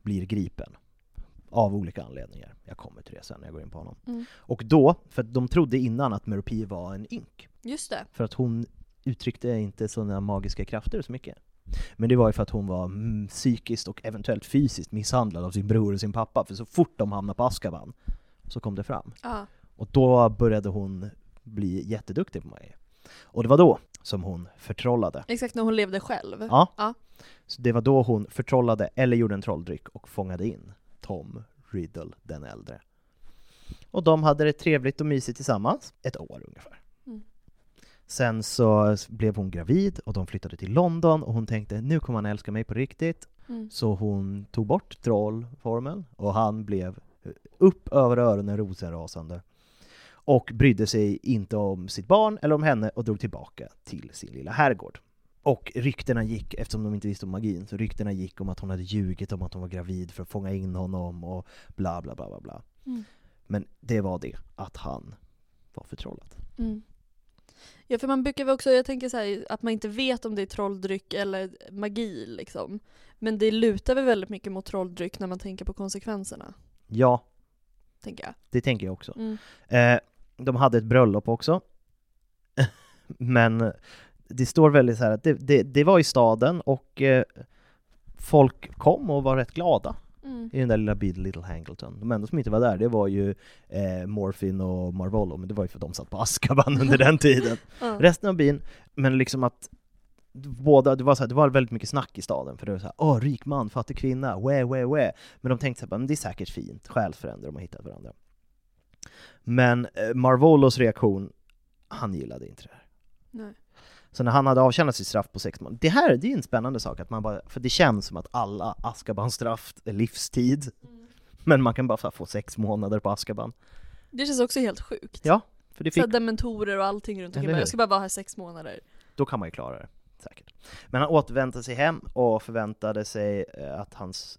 blir gripen. Av olika anledningar. Jag kommer till det sen när jag går in på honom. Mm. Och då, för de trodde innan att Merope var en ink. Just det. För att hon uttryckte inte sådana magiska krafter så mycket. Men det var ju för att hon var mm, psykiskt och eventuellt fysiskt misshandlad av sin bror och sin pappa, för så fort de hamnade på Azkaban så kom det fram. Ja. Och då började hon bli jätteduktig på magi. Och det var då som hon förtrollade. Exakt när hon levde själv. Ja. Ja. Så det var då hon förtrollade, eller gjorde en trolldryck och fångade in Tom Riddle den äldre. Och de hade det trevligt och mysigt tillsammans, ett år ungefär. Sen så blev hon gravid och de flyttade till London och hon tänkte nu kommer han älska mig på riktigt. Mm. Så hon tog bort trollformeln och han blev upp över öronen rosenrasande. Och brydde sig inte om sitt barn eller om henne och drog tillbaka till sin lilla herrgård. Och ryktena gick, eftersom de inte visste om magin, så ryktena gick om att hon hade ljugit om att hon var gravid för att fånga in honom och bla bla bla bla bla. Mm. Men det var det, att han var förtrollad. Mm. Ja för man brukar väl också, jag tänker så här, att man inte vet om det är trolldryck eller magi liksom. Men det lutar väl väldigt mycket mot trolldryck när man tänker på konsekvenserna, Ja, tänker jag. det tänker jag också. Mm. Eh, de hade ett bröllop också. [LAUGHS] Men det står väldigt så här att det, det, det var i staden och eh, folk kom och var rätt glada Mm. i den där lilla byn Little Hangleton. De enda som inte var där, det var ju eh, Morphin och Marvolo, men det var ju för att de satt på Azkaban under den tiden. [LAUGHS] Ja. Resten av byn, men liksom att båda, det var, så här, det var väldigt mycket snack i staden, för det var såhär åh, rik man, fattig kvinna, wä, wä, wä. Men de tänkte såhär, men det är säkert fint, själsfränder, de har hittat varandra. Men eh, Marvolos reaktion, han gillade inte det här. Nej. Så när han hade avtjänat sitt straff på sex månader, det här det är en spännande sak, att man bara, för det känns som att alla Azkaban-straff är livstid, men man kan bara få sex månader på Azkaban. Det känns också helt sjukt. Ja, för det Så fick, här dementorer och allting runt omkring. Jag ska bara vara här sex månader. då kan man ju klara det, säkert. Men han återvände sig hem och förväntade sig eh, att hans,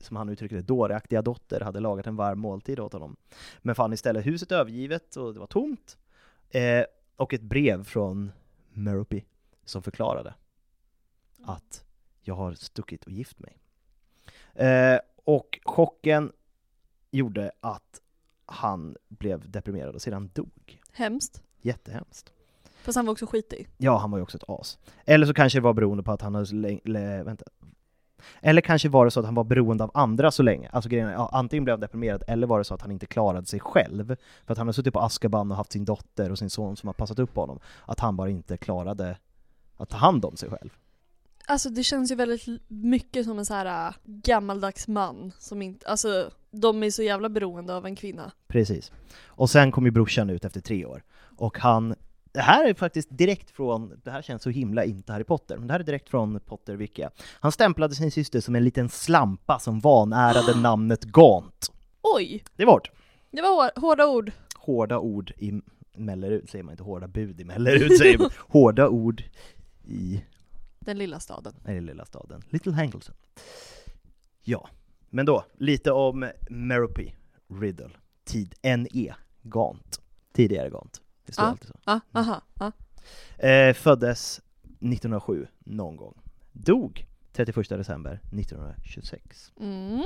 som han uttryckte det, dåraktiga dotter hade lagat en varm måltid åt honom. Men fann istället huset övergivet och det var tomt, eh, och ett brev från Merope som förklarade att jag har stuckit och gift mig. Eh, och chocken gjorde att han blev deprimerad och sedan dog. Hemskt. Jättehemskt. Fast han var också skitig. Ja, han var ju också ett as. Eller så kanske det var beroende på att han hade vänta. Eller kanske var det så att han var beroende av andra så länge. Alltså grejen är, ja, antingen blev han deprimerad, eller var det så att han inte klarade sig själv. För att han har suttit på Azkaban och haft sin dotter och sin son som har passat upp på honom. Att han bara inte klarade att ta hand om sig själv. Alltså det känns ju väldigt mycket som en så här äh, gammaldags man som inte, alltså de är så jävla beroende av en kvinna. Precis. Och sen kom ju brorsan ut efter tre år. Och han, det här är faktiskt direkt från, det här känns så himla inte Harry Potter, men det här är direkt från Potter Wiki. Han stämplade sin syster som en liten slampa som vanärade [GASPS] namnet Gaunt. Oj! Det var hårt. Det var hår, hårda ord. Hårda ord i Mellerud säger man inte, hårda bud i Mellerud säger man. [LAUGHS] Hårda ord i Den lilla staden. den lilla staden. Little Hangleton. Ja, men då, lite om Merope Riddle. Tid NE, Gant. Tidigare Gant. Det står Ja. alltid så. Ah, aha, ah. Eh, föddes 1907, någon gång. Dog 31 december 1926. Mm.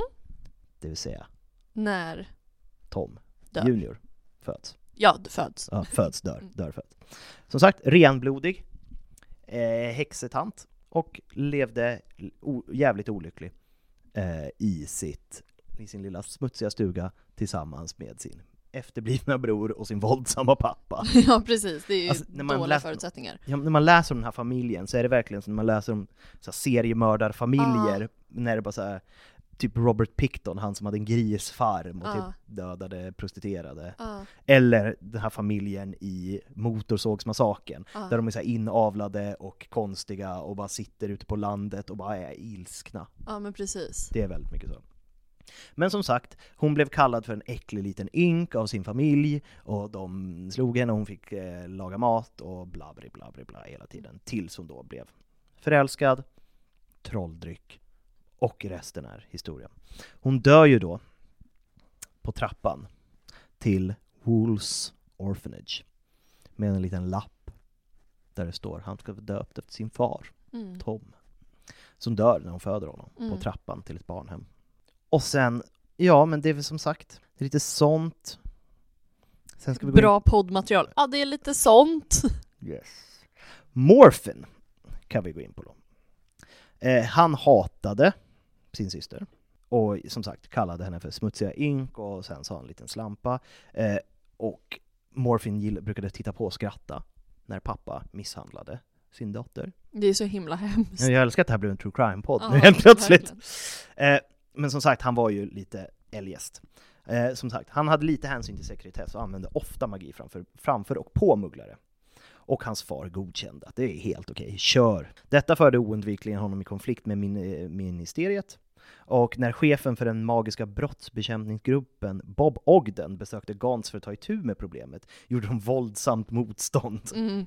Det vill säga När? Tom Dör. Junior föds. Ja, föds. Ja, föds, dör, dör, föds. Som sagt, renblodig, eh, häxetant och levde jävligt olycklig eh, i, sitt, i sin lilla smutsiga stuga tillsammans med sin efterblivna bror och sin våldsamma pappa. [LAUGHS] ja precis, det är ju Alltså, dåliga läser- förutsättningar. Ja, när man läser om den här familjen så är det verkligen som när man läser om så här, seriemördarfamiljer, när det bara så här, typ Robert Picton, han som hade en grisfarm och Ja. typ dödade prostituerade. Ja. Eller den här familjen i Motorsågsmassakern, Ja. där de är så inavlade och konstiga och bara sitter ute på landet och bara är ilskna. Ja men precis. Det är väldigt mycket så. Men som sagt, hon blev kallad för en äcklig liten ynk av sin familj och de slog henne och hon fick eh, laga mat och bla bla bla bla bla hela tiden. Tills hon då blev förälskad, trolldryck och resten är historia. Hon dör ju då på trappan till Wools Orphanage med en liten lapp där det står han ska vara döpt efter sin far, Mm. Tom, som dör när hon föder honom Mm. på trappan till ett barnhem. Och sen, ja men det är väl som sagt, det är lite sånt. Sen ska vi gå in- Bra poddmaterial. Ja det är lite sånt. Yes. Morphin kan vi gå in på då. Eh, han hatade sin syster och som sagt kallade henne för smutsiga ynk och sen sa han en liten slampa. Eh, och Morphin gill- brukade titta på och skratta när pappa misshandlade sin dotter. Det är så himla hemskt. Jag älskar att det här blev en true crime-podd Ja, nu helt plötsligt. Eh, men som sagt, han var ju lite eljest. Eh, som sagt, han hade lite hänsyn till sekretess och använde ofta magi framför, framför och på mugglare. Och hans far godkände att det är helt okej, kör! Detta förde oundvikligen honom i konflikt med min, eh, ministeriet. Och när chefen för den magiska brottsbekämpningsgruppen, Bob Ogden, besökte Gans för att ta itu med problemet, gjorde de våldsamt motstånd. Mm.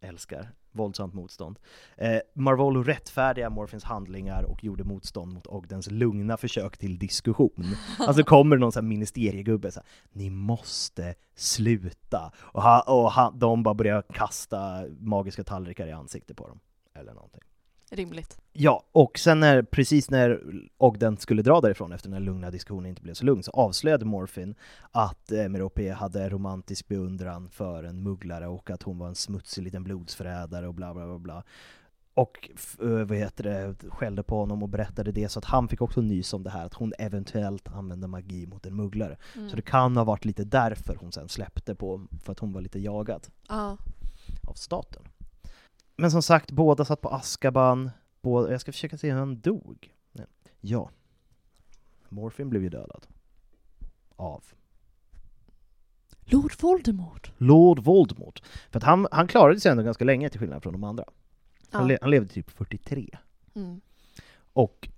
Älskar våldsamt motstånd. Eh, Marvolo rättfärdiga Morphins handlingar och gjorde motstånd mot Ogdens lugna försök till diskussion. Alltså kommer någon sån här ministeriegubbe så här, ni måste sluta. Och, ha, och ha, de bara börjar kasta magiska tallrikar i ansiktet på dem. Eller någonting. Rimligt. Ja, och sen när, precis när Ogden skulle dra därifrån efter den här lugna diskussionen inte blev så lugn så avslöjade Morphin att eh, Merope hade romantisk beundran för en mugglare och att hon var en smutsig liten blodsförrädare och bla bla bla bla. Och eh, vad heter det, skällde på honom och berättade det så att han fick också nys om det här att hon eventuellt använde magi mot en mugglare. Mm. Så det kan ha varit lite därför hon sen släppte på, för att hon var lite jagad Ja. av staten. Men som sagt, båda satt på Askaban, båda, jag ska försöka se hur han dog. Nej. Ja. Morphin blev ju dödad. Av Lord Voldemort. Lord Voldemort. För att han, han klarade sig ändå ganska länge till skillnad från de andra. Han, Ja. le, han levde typ 43. Mm. Och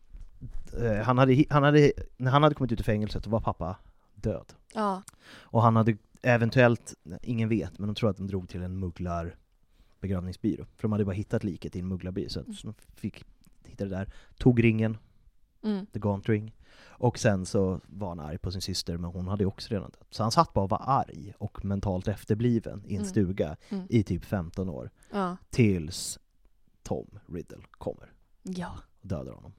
eh, han hade, han hade, när han hade kommit ut ur fängelset så var pappa död. Ja. Och han hade eventuellt, ingen vet, men de tror att de drog till en mugglar begravningsbyrå. För de hade bara hittat liket i en mugglarby, så att de fick hitta det där. Tog ringen, Mm. the gaunt ring. Och sen så var han arg på sin syster, men hon hade också redan dött. Så han satt bara och var arg och mentalt efterbliven i en Mm. stuga Mm. i typ 15 år. Ja. Tills Tom Riddle kommer Ja. och dödar honom.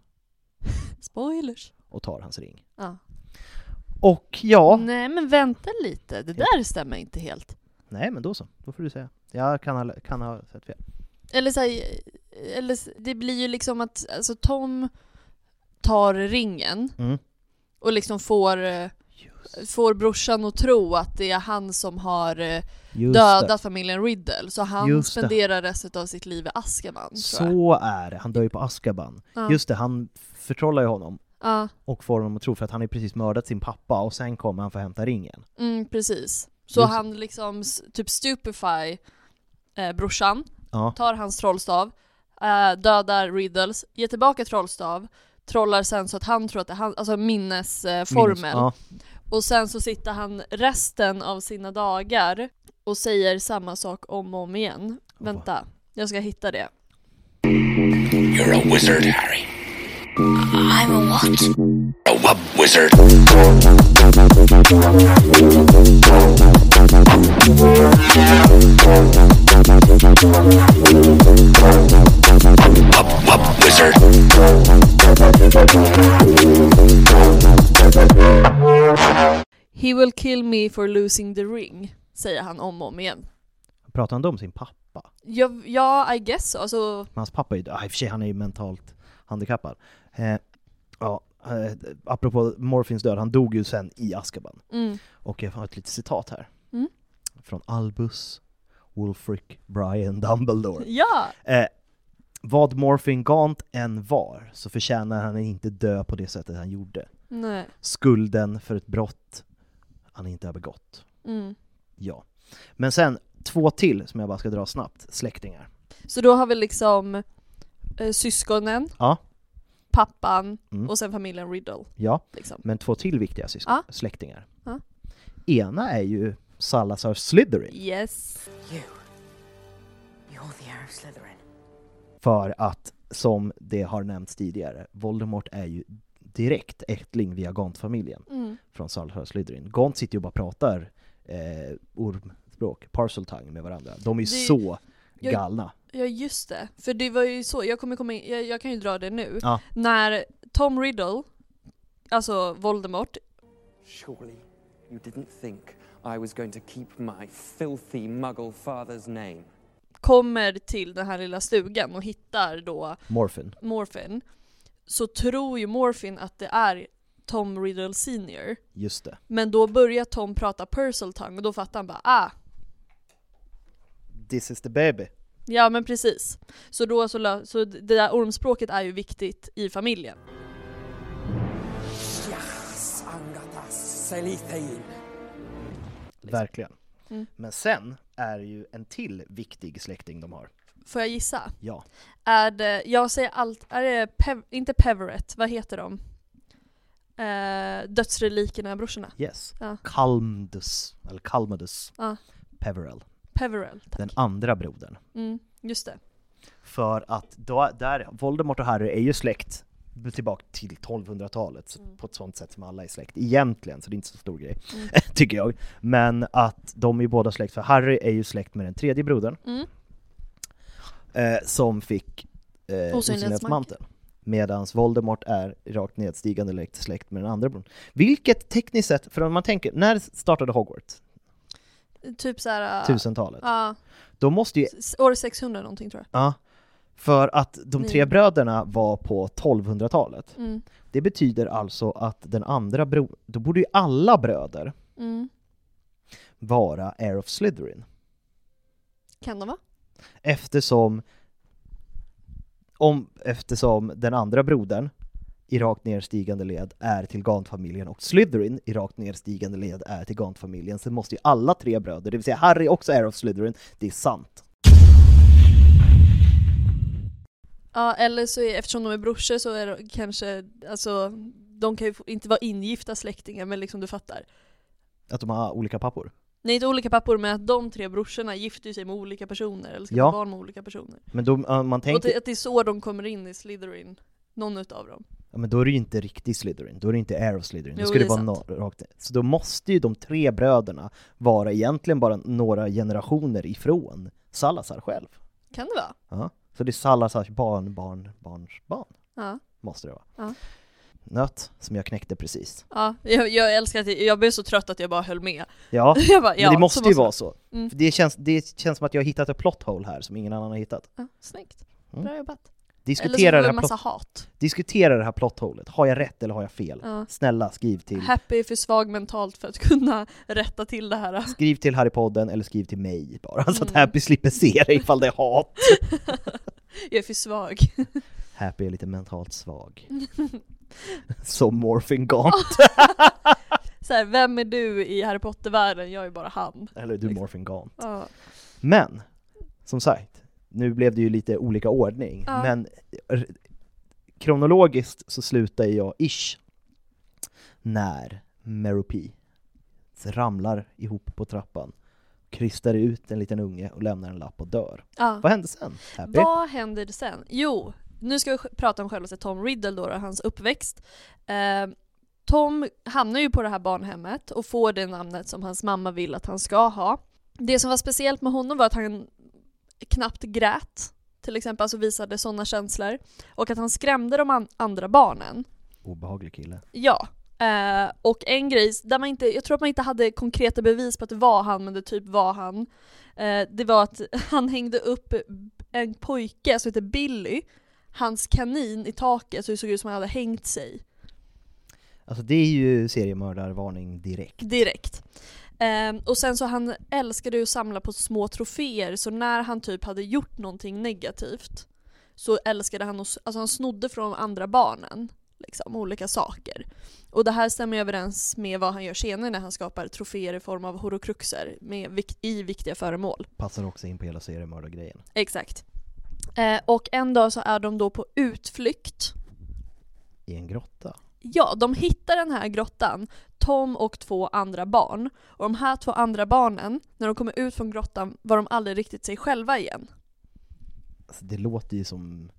[LAUGHS] Spoilers. Och tar hans ring. Ja. Och ja, Nej men vänta lite, det där stämmer inte helt. nej men då så, då får du säga. Jag kan ha, kan ha sett fel. Eller så här, eller det blir ju liksom att alltså, Tom tar ringen Mm. och liksom får, eh, får brorsan att tro att det är han som har eh, Just dödat det. familjen Riddle, så han Just det. spenderar resten av sitt liv i jag. Så är det, han dör ju på Askaban. Ja. Just det, han förtrollar ju honom Ja, och får honom att tro för att han har precis mördat sin pappa och sen kommer han få hämta ringen. mm, precis. Så Just- han liksom typ stupefy eh, brorsan, Ja. tar hans trollstav, eh, dödar Riddles, ger tillbaka trollstav, trollar sen så att han tror att det är han, alltså minnesformel. Minus- ja. Och sen så sitter han resten av sina dagar och säger samma sak om och om igen. Vänta, jag ska hitta det. You're a wizard, Harry. I'm a what? A wub wizard. Wub wub wizard. He will kill me for losing the ring, säger han om och om igen. Pratar han då om sin pappa? Ja, ja I guess so. Alltså, hans pappa är ju, i och för sig han är ju mentalt handikappad. Eh, ja, eh, apropå Morphins död, han dog ju sen i Azkaban. Mm. Och jag har ett litet citat här. Mm. Från Albus Wulfric Brian Dumbledore. ja! Eh, vad Morphin Gaunt än var, så förtjänar han inte dö på det sättet han gjorde. Nej. Skulden för ett brott han inte har begått. Mm. Ja. Men sen, två till som jag bara ska dra snabbt, släktingar. Så då har vi liksom eh, syskonen, Ja, pappan Mm. och sen familjen Riddle. ja. Liksom. Men två till viktiga syskon, Ja. släktingar. Ja. Ena är ju Salazar Slytherin, Yes. You. You're the heir of Slytherin. för att, som det har nämnts tidigare, Voldemort är ju direkt ättling via Gaunt-familjen Mm. från Salazar Slytherin. Gaunt sitter ju och bara pratar eh, ormspråk, parseltongue med varandra. De är ju Det- så jag- galna. Ja just det, för det var ju så, jag kommer komma in, jag, jag kan ju dra det nu. Ja. När Tom Riddle, alltså Voldemort, Surely you didn't think I was going to keep my filthy muggle father's name. kommer till den här lilla stugan och hittar då Morphin. Morphin, så tror ju Morphin att det är Tom Riddle senior. Just det. Men då börjar Tom prata Purseltongue och då fattar han bara ah, This is the baby. ja men precis. Så då så, så det där ormspråket är ju viktigt i familjen. Verkligen. Mm. Men sen är det ju en till viktig släkting de har. Får jag gissa? Ja. Är det, jag säger allt, är det Pev, inte Peverett, vad heter de? Eh, dödsrelikerna brorsorna? Yes. Ja. Kalmdus, eller Kalmadus Ja. Peverell. Peverell, tack. Den andra brodern. Mm, just det. För att då, där, Voldemort och Harry är ju släkt tillbaka till 1200-talet så- Mm. på ett sånt sätt som alla är släkt egentligen, så det är inte så stor grej, Mm. [LAUGHS] tycker jag. Men att de är båda släkt, för Harry är ju släkt med den tredje brodern, Mm. eh, som fick eh, Osynlighetsmanteln. Medan Voldemort är rakt nedstigande släkt med den andra brodern. Vilket tekniskt sett, för om man tänker, när startade Hogwarts? Typ såhär... Tusentalet. Ja, Då måste ju år 600 någonting tror jag. Ja, för att de tre bröderna var på 1200-talet. Mm. Det betyder alltså att den andra bro... Då borde ju alla bröder Mm. vara Heir of Slytherin. Kan de vara? Eftersom... Om, eftersom den andra brodern i rakt nedstigande led är till Gaunt-familjen och Slytherin i rakt nedstigande led är till Gaunt-familjen så måste ju alla tre bröder, det vill säga Harry också Heir of Slytherin, det är sant. Ja, eller så är, eftersom de är brorsor så är de kanske, alltså, de kan ju inte vara ingifta släktingar men liksom du fattar. Att de har olika pappor. Nej inte olika pappor men att de tre brorsorna gifter sig med olika personer eller ska Ja. barn med olika personer. Men då, man Och tänker... att, att det är så de kommer in i Slytherin, någon utav dem. Ja, men då är det ju inte riktig Slytherin, då är det inte Air of Slytherin, då Jo, ska det det, vara no- rakt Så då måste ju de tre bröderna vara egentligen bara några generationer ifrån Salazar själv. Kan det vara? Ja. Så det är Salazars barn, barn, barns barn, Ja. måste det vara. Ja. Nöt som jag knäckte precis. Ja, jag, jag älskar att jag, jag blev så trött att jag bara höll med. Ja, [LAUGHS] bara, men ja, det måste ju vara så. Mm. Det, känns, det känns som att jag har hittat ett plot hole här som ingen annan har hittat. Ja, snyggt. Mm. Bra jobbat. Diskutera eller så det, en massa hat. diskutera det här plotholet, har jag rätt eller har jag fel? Ja. Snälla skriv till, Happy är för svag mentalt för att kunna rätta till det här. skriv till Harrypodden eller skriv till mig bara, så att Mm. Happy slipper se det ifall det är hat. [LAUGHS] jag är för svag. Happy är lite mentalt svag. [LAUGHS] Som Morphin Gaunt. [LAUGHS] så här, vem är du i Harry Potter-världen? Jag är bara han. Eller du Morphin Gaunt. Ja. Men, som sagt, nu blev det ju lite olika ordning, Ja. men kronologiskt så slutar jag ish när Meryl P ramlar ihop på trappan, krystar ut en liten unge och lämnar en lapp och dör. Ja. Vad hände sen? Happy? Vad händer sen? Jo, nu ska vi prata om självaste Tom Riddle då, och hans uppväxt. Eh, Tom hamnar ju på det här barnhemmet och får det namnet som hans mamma vill att han ska ha. Det som var speciellt med honom var att han knappt grät, till exempel, alltså visade sådana känslor. Och att han skrämde de an- andra barnen. Obehaglig kille. Ja. Eh, och en grej, där man inte, jag tror att man inte hade konkreta bevis på att det var han, men det typ var han. Eh, det var att [LAUGHS] han hängde upp en pojke som heter Billy, hans kanin i taket så det såg ut som han hade hängt sig. Alltså det är ju seriemördarvarning direkt. Direkt. Ehm, och sen så han älskade ju att samla på små troféer, så när han typ hade gjort någonting negativt så älskade han att, alltså han snodde från andra barnen, liksom, olika saker. Och det här stämmer överens med vad han gör senare när han skapar troféer i form av horokruxer med i viktiga föremål. Passar också in på hela seriemördargrejen. Exakt. Eh, och en dag så är de då på utflykt I en grotta. Ja, de hittar den här grottan, Tom och två andra barn. Och de här två andra barnen, när de kommer ut från grottan var de aldrig riktigt sig själva igen. Alltså det låter ju som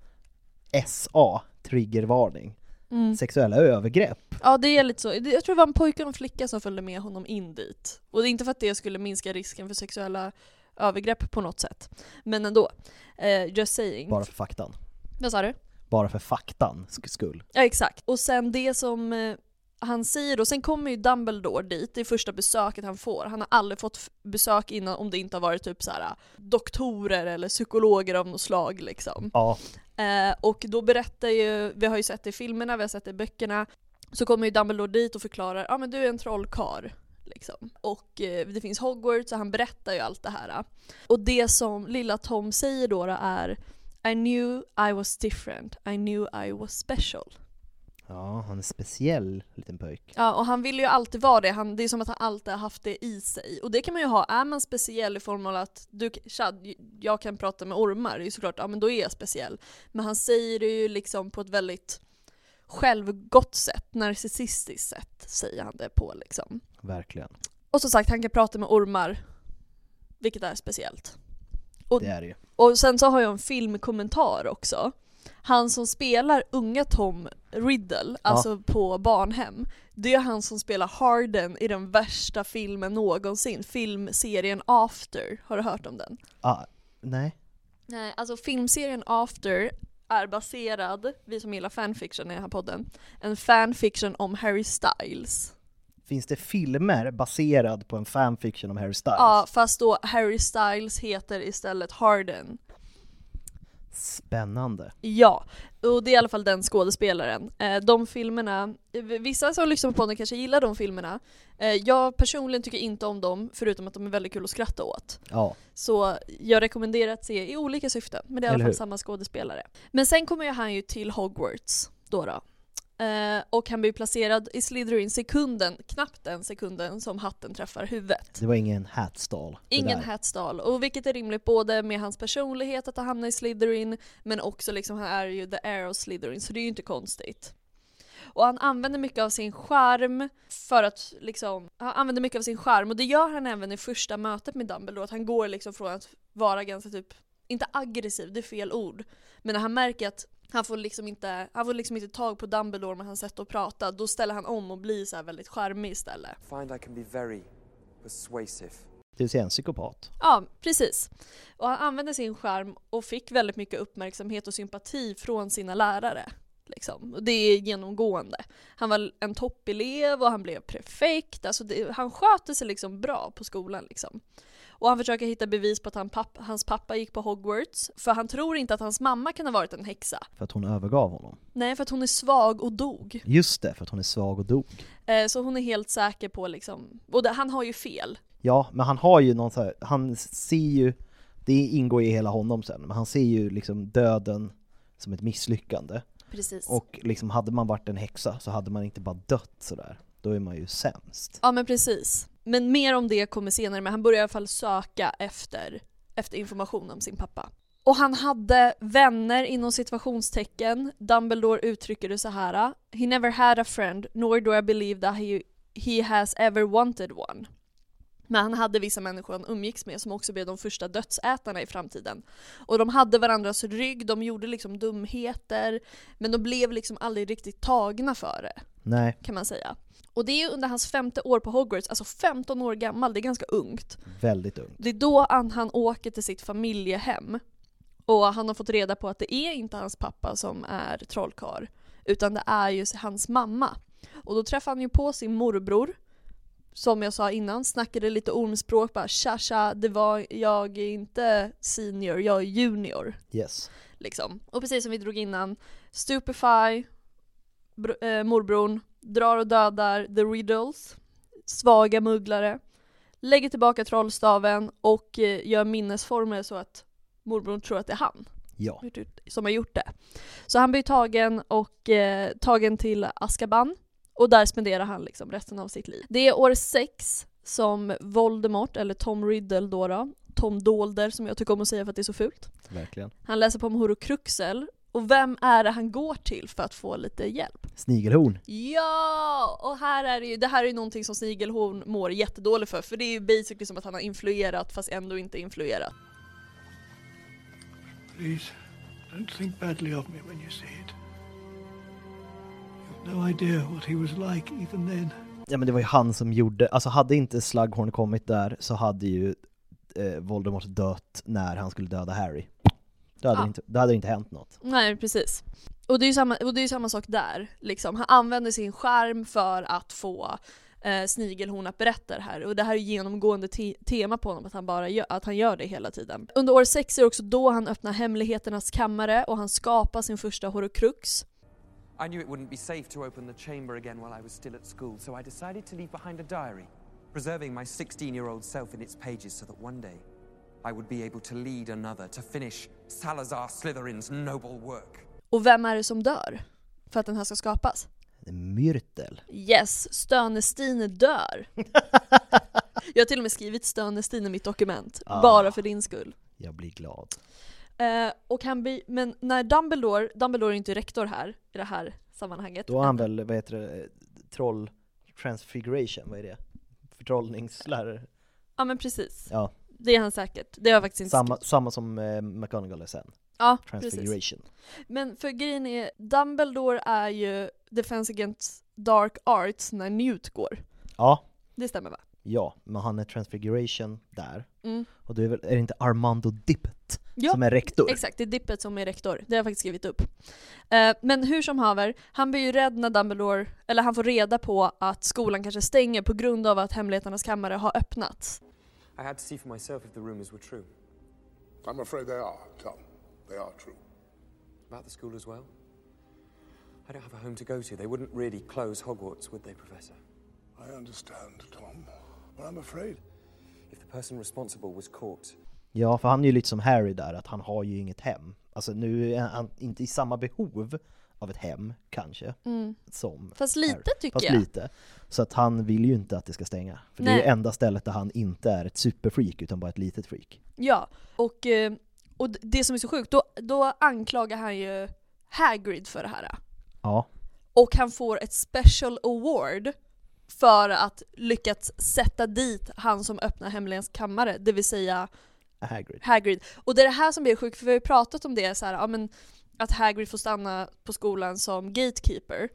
SA, triggervarning. Mm. Sexuella övergrepp. Ja, det är lite så. Jag tror det var en pojke och en flicka som följde med honom in dit. Och det är inte för att det skulle minska risken för sexuella övergrepp på något sätt. Men ändå. Eh, just saying. Bara för faktan. Vad sa du? Bara för faktan sk- skull. Ja exakt. Och sen det som eh, han säger då, sen kommer ju Dumbledore dit, det är första besöket han får. Han har aldrig fått besök innan om det inte har varit typ så här doktorer eller psykologer av något slag liksom. Ja, Eh, och då berättar ju, vi har ju sett det i filmerna, vi har sett det i böckerna, så kommer ju Dumbledore dit och förklarar ja men du är en trollkarl. Liksom. Och eh, det finns Hogwarts och han berättar ju allt det här. Och det som lilla Tom säger då, då är I knew I was different, I knew I was special. ja han är speciell liten pöjk. Ja, och han vill ju alltid vara det. Han, det är som att han alltid har haft det i sig. Och det kan man ju ha. Är man speciell i form av att du, Chad, jag kan prata med ormar, det är ju såklart, ja men då är jag speciell. Men han säger det ju liksom på ett väldigt självgott sätt, narcissistiskt sätt säger han det på liksom. Verkligen. Och som sagt, han kan prata med ormar, vilket är speciellt. Och, Det är det ju. och sen så har jag en filmkommentar också. Han som spelar unga Tom Riddle, alltså på barnhem, det är han som spelar Harden i den värsta filmen någonsin, filmserien After. Har du hört om den? Ah, nej. Nej, alltså filmserien After är baserad, vi som gillar fanfiction i den här podden, en fanfiction om Harry Styles. Finns det filmer baserad på en fanfiction om Harry Styles? Ja, fast då Harry Styles heter istället Harden. Spännande. Ja, och det är i alla fall den skådespelaren. Eh, De filmerna, vissa som lyssnar på podden kanske gillar de filmerna. Eh, Jag personligen tycker inte om dem, förutom att de är väldigt kul att skratta åt. Ja, Så jag rekommenderar att se i olika syften, men det är i alla fall samma skådespelare. Men sen kommer ju han ju till Hogwarts då. då. Eh, och han blir placerad i Slytherin sekunden, knappt den sekunden som hatten träffar huvudet. det var ingen hatstall. Ingen hatstall, och vilket är rimligt både med hans personlighet att han hamnar i Slytherin, men också liksom han är ju the heir of Slytherin, så det är ju inte konstigt. Och han använder mycket av sin charm för att liksom, han använder mycket av sin charm och det gör han även i första mötet med Dumbledore, att han går liksom från att vara ganska typ, inte aggressiv, det är fel ord, men när han märker att han får liksom inte, han får liksom inte tag på Dumbledore med hans sätt att prata, då ställer han om och blir så här väldigt charmig istället. Find I can be very persuasive. Det vill säga en psykopat. Ja, precis. Och han använde sin charm och fick väldigt mycket uppmärksamhet och sympati från sina lärare. Liksom. Och det är genomgående. Han var en toppelev och han blev prefekt, alltså det, han sköter sig liksom bra på skolan. Liksom. Och han försöker hitta bevis på att han papp, hans pappa gick på Hogwarts, för han tror inte att hans mamma kan ha varit en häxa. För att hon övergav honom. Nej, för att hon är svag och dog. Just det, för att hon är svag och dog. Eh, så hon är helt säker på liksom, och det, han har ju fel. Ja, men han har ju någon så här, han ser ju, det ingår i hela honom sen, men han ser ju liksom döden som ett misslyckande. Precis. Och liksom hade man varit en häxa så hade man inte bara dött sådär. Då är man ju sämst. Ja men precis. Men mer om det kommer senare, men han börjar i alla fall söka efter, efter information om sin pappa. Och han hade vänner inom situationstecken. Dumbledore uttrycker det så här. He never had a friend, nor do I believe that he, he has ever wanted one. Men han hade vissa människor han umgicks med som också blev de första dödsätarna i framtiden. Och de hade varandras rygg, de gjorde liksom dumheter, men de blev liksom aldrig riktigt tagna för det. Nej. Kan man säga. Och det är under hans femte år på Hogwarts, alltså 15 år gammal, det är ganska ungt. Väldigt ung. Det är då han, han åker till sitt familjehem. Och han har fått reda på att det är inte hans pappa som är trollkarl, utan det är ju hans mamma. Och då träffar han ju på sin morbror, som jag sa innan, snackade lite ormspråk bara tja tja, det var, jag är inte senior, jag är junior. Yes. Liksom. Och precis som vi drog innan, Stupefy, br- eh, morbrorn, drar och dödar the riddles, svaga mugglare, lägger tillbaka trollstaven och eh, gör minnesformer så att morbrorn tror att det är han Ja. som har gjort det. Så han blir tagen och eh, tagen till Azkaban och där spenderar han liksom resten av sitt liv. Det är år sex som Voldemort, eller Tom Riddle då, då Tom Dolder som jag tycker om att säga för att det är så fult. Verkligen. Han läser på om Horcruxel och vem är det han går till för att få lite hjälp? Snigelhorn. Ja! Och här är det ju, det här är ju någonting som Snigelhorn mår jättedåligt för, för det är ju basically som att han har influerat fast ändå inte influerat. Please, don't think badly of me when you say it. You've no idea what he was like even then. Ja men det var ju han som gjorde, alltså hade inte Slughorn kommit där så hade ju eh, Voldemort dött när han skulle döda Harry. Då hade, Ja. det inte, då hade det inte hänt något. Nej, precis. Och det är ju samma, och det är ju samma sak där. Liksom. Han använder sin skärm för att få eh, Snigelhorn att berätta det här. Och det här är ju genomgående te- tema på honom, att han, bara gör, att han gör det hela tiden. Under år sex är det också då han öppnar hemligheternas kammare och han skapar sin första horocrux. I knew it wouldn't be safe to open the chamber again while I was still at school, so I decided to leave behind a diary, preserving my 16 year old self in its pages so that one day I would be able to lead another, to finish Salazar Slytherins noble work. Och vem är det som dör? För att den här ska skapas? Myrtel. Yes, Stönestine dör! [LAUGHS] jag har till och med skrivit Stönestine i mitt dokument, Ah. bara för din skull. Jag blir glad. Eh, och han blir, men när Dumbledore, Dumbledore är inte rektor här i det här sammanhanget. Då har han väl, vad heter det, eh, troll transfiguration, vad är det? Förtrollningslärare? Ja men precis. Ja. Det är han säkert. Det har jag faktiskt inte Samma, skrivit. samma som eh, McGonagall är sen. Ja, Transfiguration. Men för grejen är, Dumbledore är ju Defense Against Dark Arts när Newt går. Ja, Det stämmer va? ja, men han är transfiguration där. Mm. Och då är, väl, är det inte Armando Dippet Ja, som är rektor? Exakt, det är Dippet som är rektor. Det har jag faktiskt skrivit upp. Eh, men hur som haver, han blir ju rädd när Dumbledore, eller han får reda på att skolan kanske stänger på grund av att Hemligheternas kammare har öppnats. I had to see for myself if the rumours were true. I'm afraid they are, Tom. They are true. About the school as well? I don't have a home to go to. They wouldn't really close Hogwarts, would they, Professor? I understand, Tom. But I'm afraid If the person responsible was caught, Ja, för han är ju lite som Harry där, att han har ju inget hem. Alltså nu är han inte i samma behov av ett hem, kanske, Mm. som Fast lite Harry. tycker Fast jag. lite. Så att han vill ju inte att det ska stänga. För det är Nej. ju enda stället där han inte är ett superfreak, utan bara ett litet freak. Ja, och, eh, och det som är så sjukt, då, då anklagar han ju Hagrid för det här. Ja, Och han får ett special award för att lyckats sätta dit han som öppnar Hemlighetens kammare, det vill säga Hagrid. Hagrid. Och det är det här som blir sjukt, för vi har ju pratat om det så här, ja, men, att Hagrid får stanna på skolan som gatekeeper.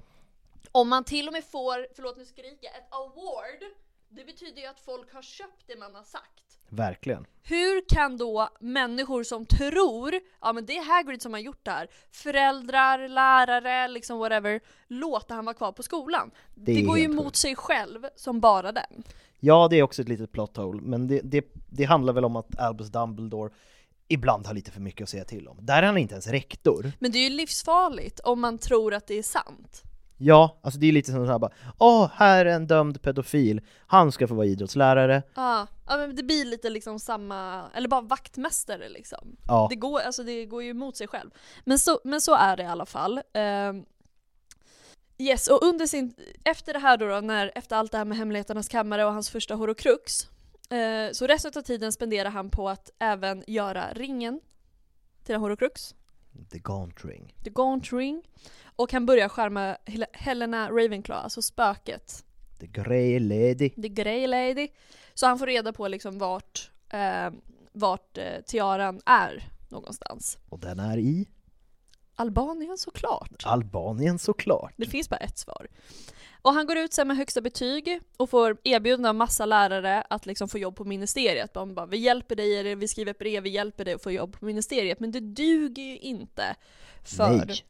Om man till och med får, förlåt nu skriker jag, ett award, det betyder ju att folk har köpt det man har sagt. Verkligen. Hur kan då människor som tror, ja men det är Hagrid som har gjort det här, föräldrar, lärare, liksom whatever, låta han vara kvar på skolan? Det Det, går ju helt mot sig själv som bara den. Ja, det är också ett litet plot hole, men det, det, det handlar väl om att Albus Dumbledore ibland har lite för mycket att säga till om. Där är han inte ens rektor. Men det är ju livsfarligt om man tror att det är sant. Ja, alltså det är lite som så här bara Åh, här är en dömd pedofil, han ska få vara idrottslärare. Ja, ja men det blir lite liksom samma, eller bara vaktmästare liksom. Ja. Det, går, alltså det går ju emot sig själv. Men så, men så är det i alla fall. Ehm, yes, och under sin, efter det här då, då när, efter allt det här med Hemligheternas kammare och hans första horocrux, eh, så resten av tiden spenderar han på att även göra ringen. till en horocrux. The Gaunt Ring. The Gaunt Ring. Och han börjar skärma Hel- Helena Ravenclaw, alltså spöket. The Grey Lady. The Grey Lady. Så han får reda på liksom vart, eh, vart eh, tiaran är någonstans. Och den är i Albanien såklart. Albanien såklart. Det finns bara ett svar. Och han går ut sen med högsta betyg och får erbjudande av massa lärare att liksom få jobb på ministeriet. De bara, vi hjälper dig, eller vi skriver ett brev, vi hjälper dig att få jobb på ministeriet. Men det duger ju inte för, Nej.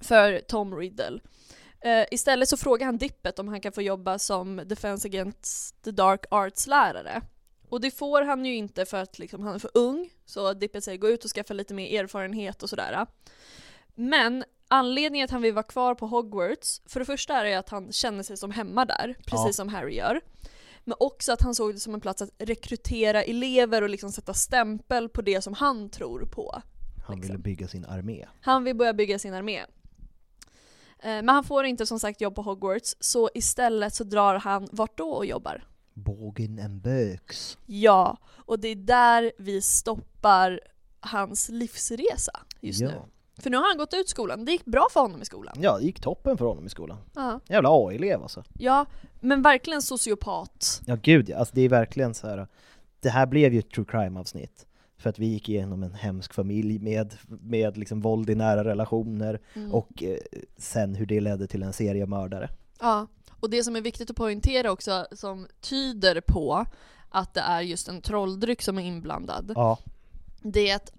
för Tom Riddle. Eh, istället så frågar han Dippet om han kan få jobba som Defense Against the Dark Arts-lärare. Och det får han ju inte för att liksom, han är för ung, så Dippet säger gå ut och skaffa lite mer erfarenhet och sådär. Men anledningen att han vill vara kvar på Hogwarts, för det första är det att han känner sig som hemma där, precis Ja. som Harry gör. Men också att han såg det som en plats att rekrytera elever och liksom sätta stämpel på det som han tror på. Han ville bygga sin armé. Han vill börja bygga sin armé. Eh, Men han får inte som sagt jobb på Hogwarts, så istället så drar han vart då och jobbar? Bågen and Böks. Ja, och det är där vi stoppar hans livsresa just ja. nu. För nu har han gått ut skolan, det gick bra för honom i skolan. Ja, det gick toppen för honom i skolan. Ja, Jävla A-elev alltså. ja men verkligen sociopat. Ja gud ja, alltså det är verkligen så här. Det här blev ju ett true crime avsnitt. För att vi gick igenom en hemsk familj med, med liksom våld i nära relationer Mm. och eh, sen hur det ledde till en seriemördare. Ja, och det som är viktigt att poängtera också, som tyder på att det är just en trolldryck som är inblandad, Ja, det är att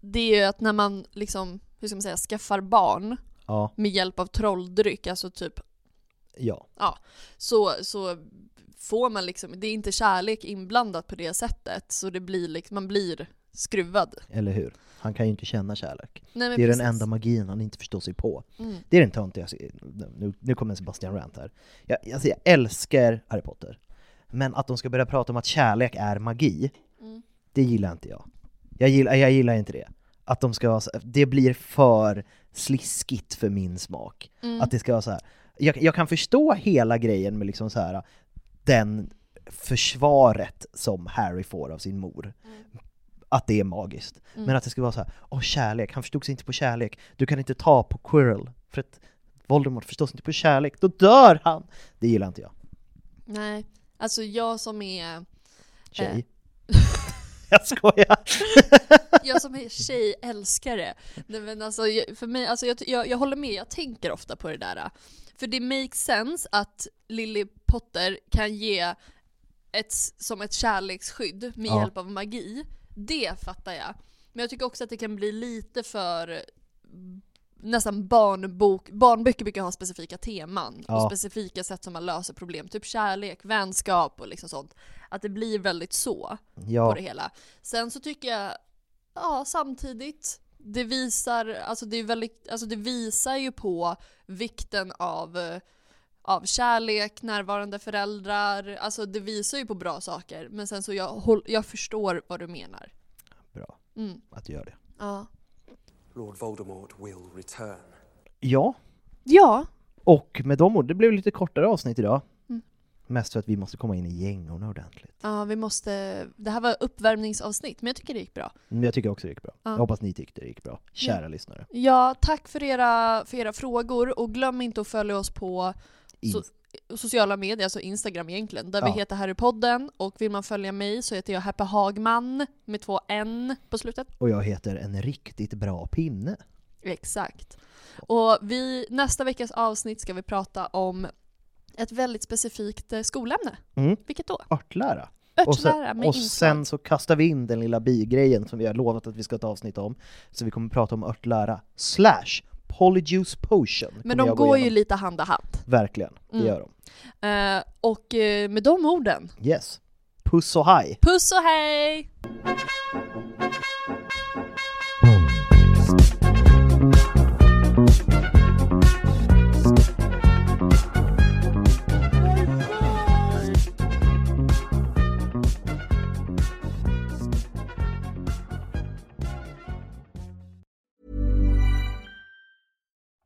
det är ju att när man liksom, hur ska man säga, skaffar barn ja, med hjälp av trolldryck, alltså typ, ja. ja, så, så får man liksom, det är inte kärlek inblandat på det sättet, så det blir liksom, man blir skruvad. Eller hur? Han kan ju inte känna kärlek. Nej, det är precis. den enda magin han inte förstår sig på. Mm. Det är den töntiga, nu, nu kommer Sebastian Rant här. Jag, alltså jag älskar Harry Potter, men att de ska börja prata om att kärlek är magi, Mm. det gillar inte jag. Jag gillar, jag gillar inte det. Att de ska, vara så- det blir för sliskigt för min smak. Mm. Att det ska vara så här. Jag, jag kan förstå hela grejen med liksom så här den försvaret som Harry får av sin mor. Att det är magiskt. Mm. Men att det ska vara så här, åh kärlek, han förstod sig inte på kärlek. Du kan inte ta på Quirrell, för att Voldemort förstår sig inte på kärlek, då dör han! Det gillar inte jag. Nej, alltså jag som är Tjej. Eh. [LAUGHS] [LAUGHS] jag skojar! jag som är tjejälskare. Nej, men alltså, för mig, alltså, jag, jag, jag håller med, jag tänker ofta på det där. För det makes sense att Lily Potter kan ge ett, som ett kärleksskydd med Ja. hjälp av magi. Det fattar jag. Men jag tycker också att det kan bli lite för nästan barnbok, barnböcker brukar ha specifika teman Ja. och specifika sätt som man löser problem, typ kärlek, vänskap och liksom sånt. Att det blir väldigt så Ja. på det hela. Sen så tycker jag, ja samtidigt, det visar, alltså det, är väldigt, alltså det visar ju på vikten av, av kärlek, närvarande föräldrar, alltså det visar ju på bra saker. Men sen så jag, jag förstår vad du menar. Bra Mm. att du gör det. Ja. Lord Voldemort will return. Ja, Ja. och med de orden, det blev lite kortare avsnitt idag. Mm. Mest för att vi måste komma in i gängorna ordentligt. Ja, vi måste, det här var uppvärmningsavsnitt, men jag tycker det gick bra. Men jag tycker också det gick bra. Ja. Jag hoppas ni tyckte det gick bra, kära Ja. lyssnare. Ja, tack för era, för era frågor och glöm inte att följa oss på so sociala medier, alltså Instagram egentligen, där vi Ja. heter Harrypodden och vill man följa mig så heter jag Happy Hagman med två N på slutet. Och jag heter en riktigt bra pinne. Exakt. Och vi, nästa veckas avsnitt ska vi prata om ett väldigt specifikt eh, skolämne. Mm. Vilket då? Örtlära. Örtlära och sen, och sen så kastar vi in den lilla bigrejen som vi har lovat att vi ska ta avsnitt om. Så vi kommer prata om örtlära slash polyjuice potion. Men de går ju igenom. lite hand i hand. Verkligen, det Mm. gör de. Eh, och eh, med de orden, Yes. Puss och hej! puss och hej!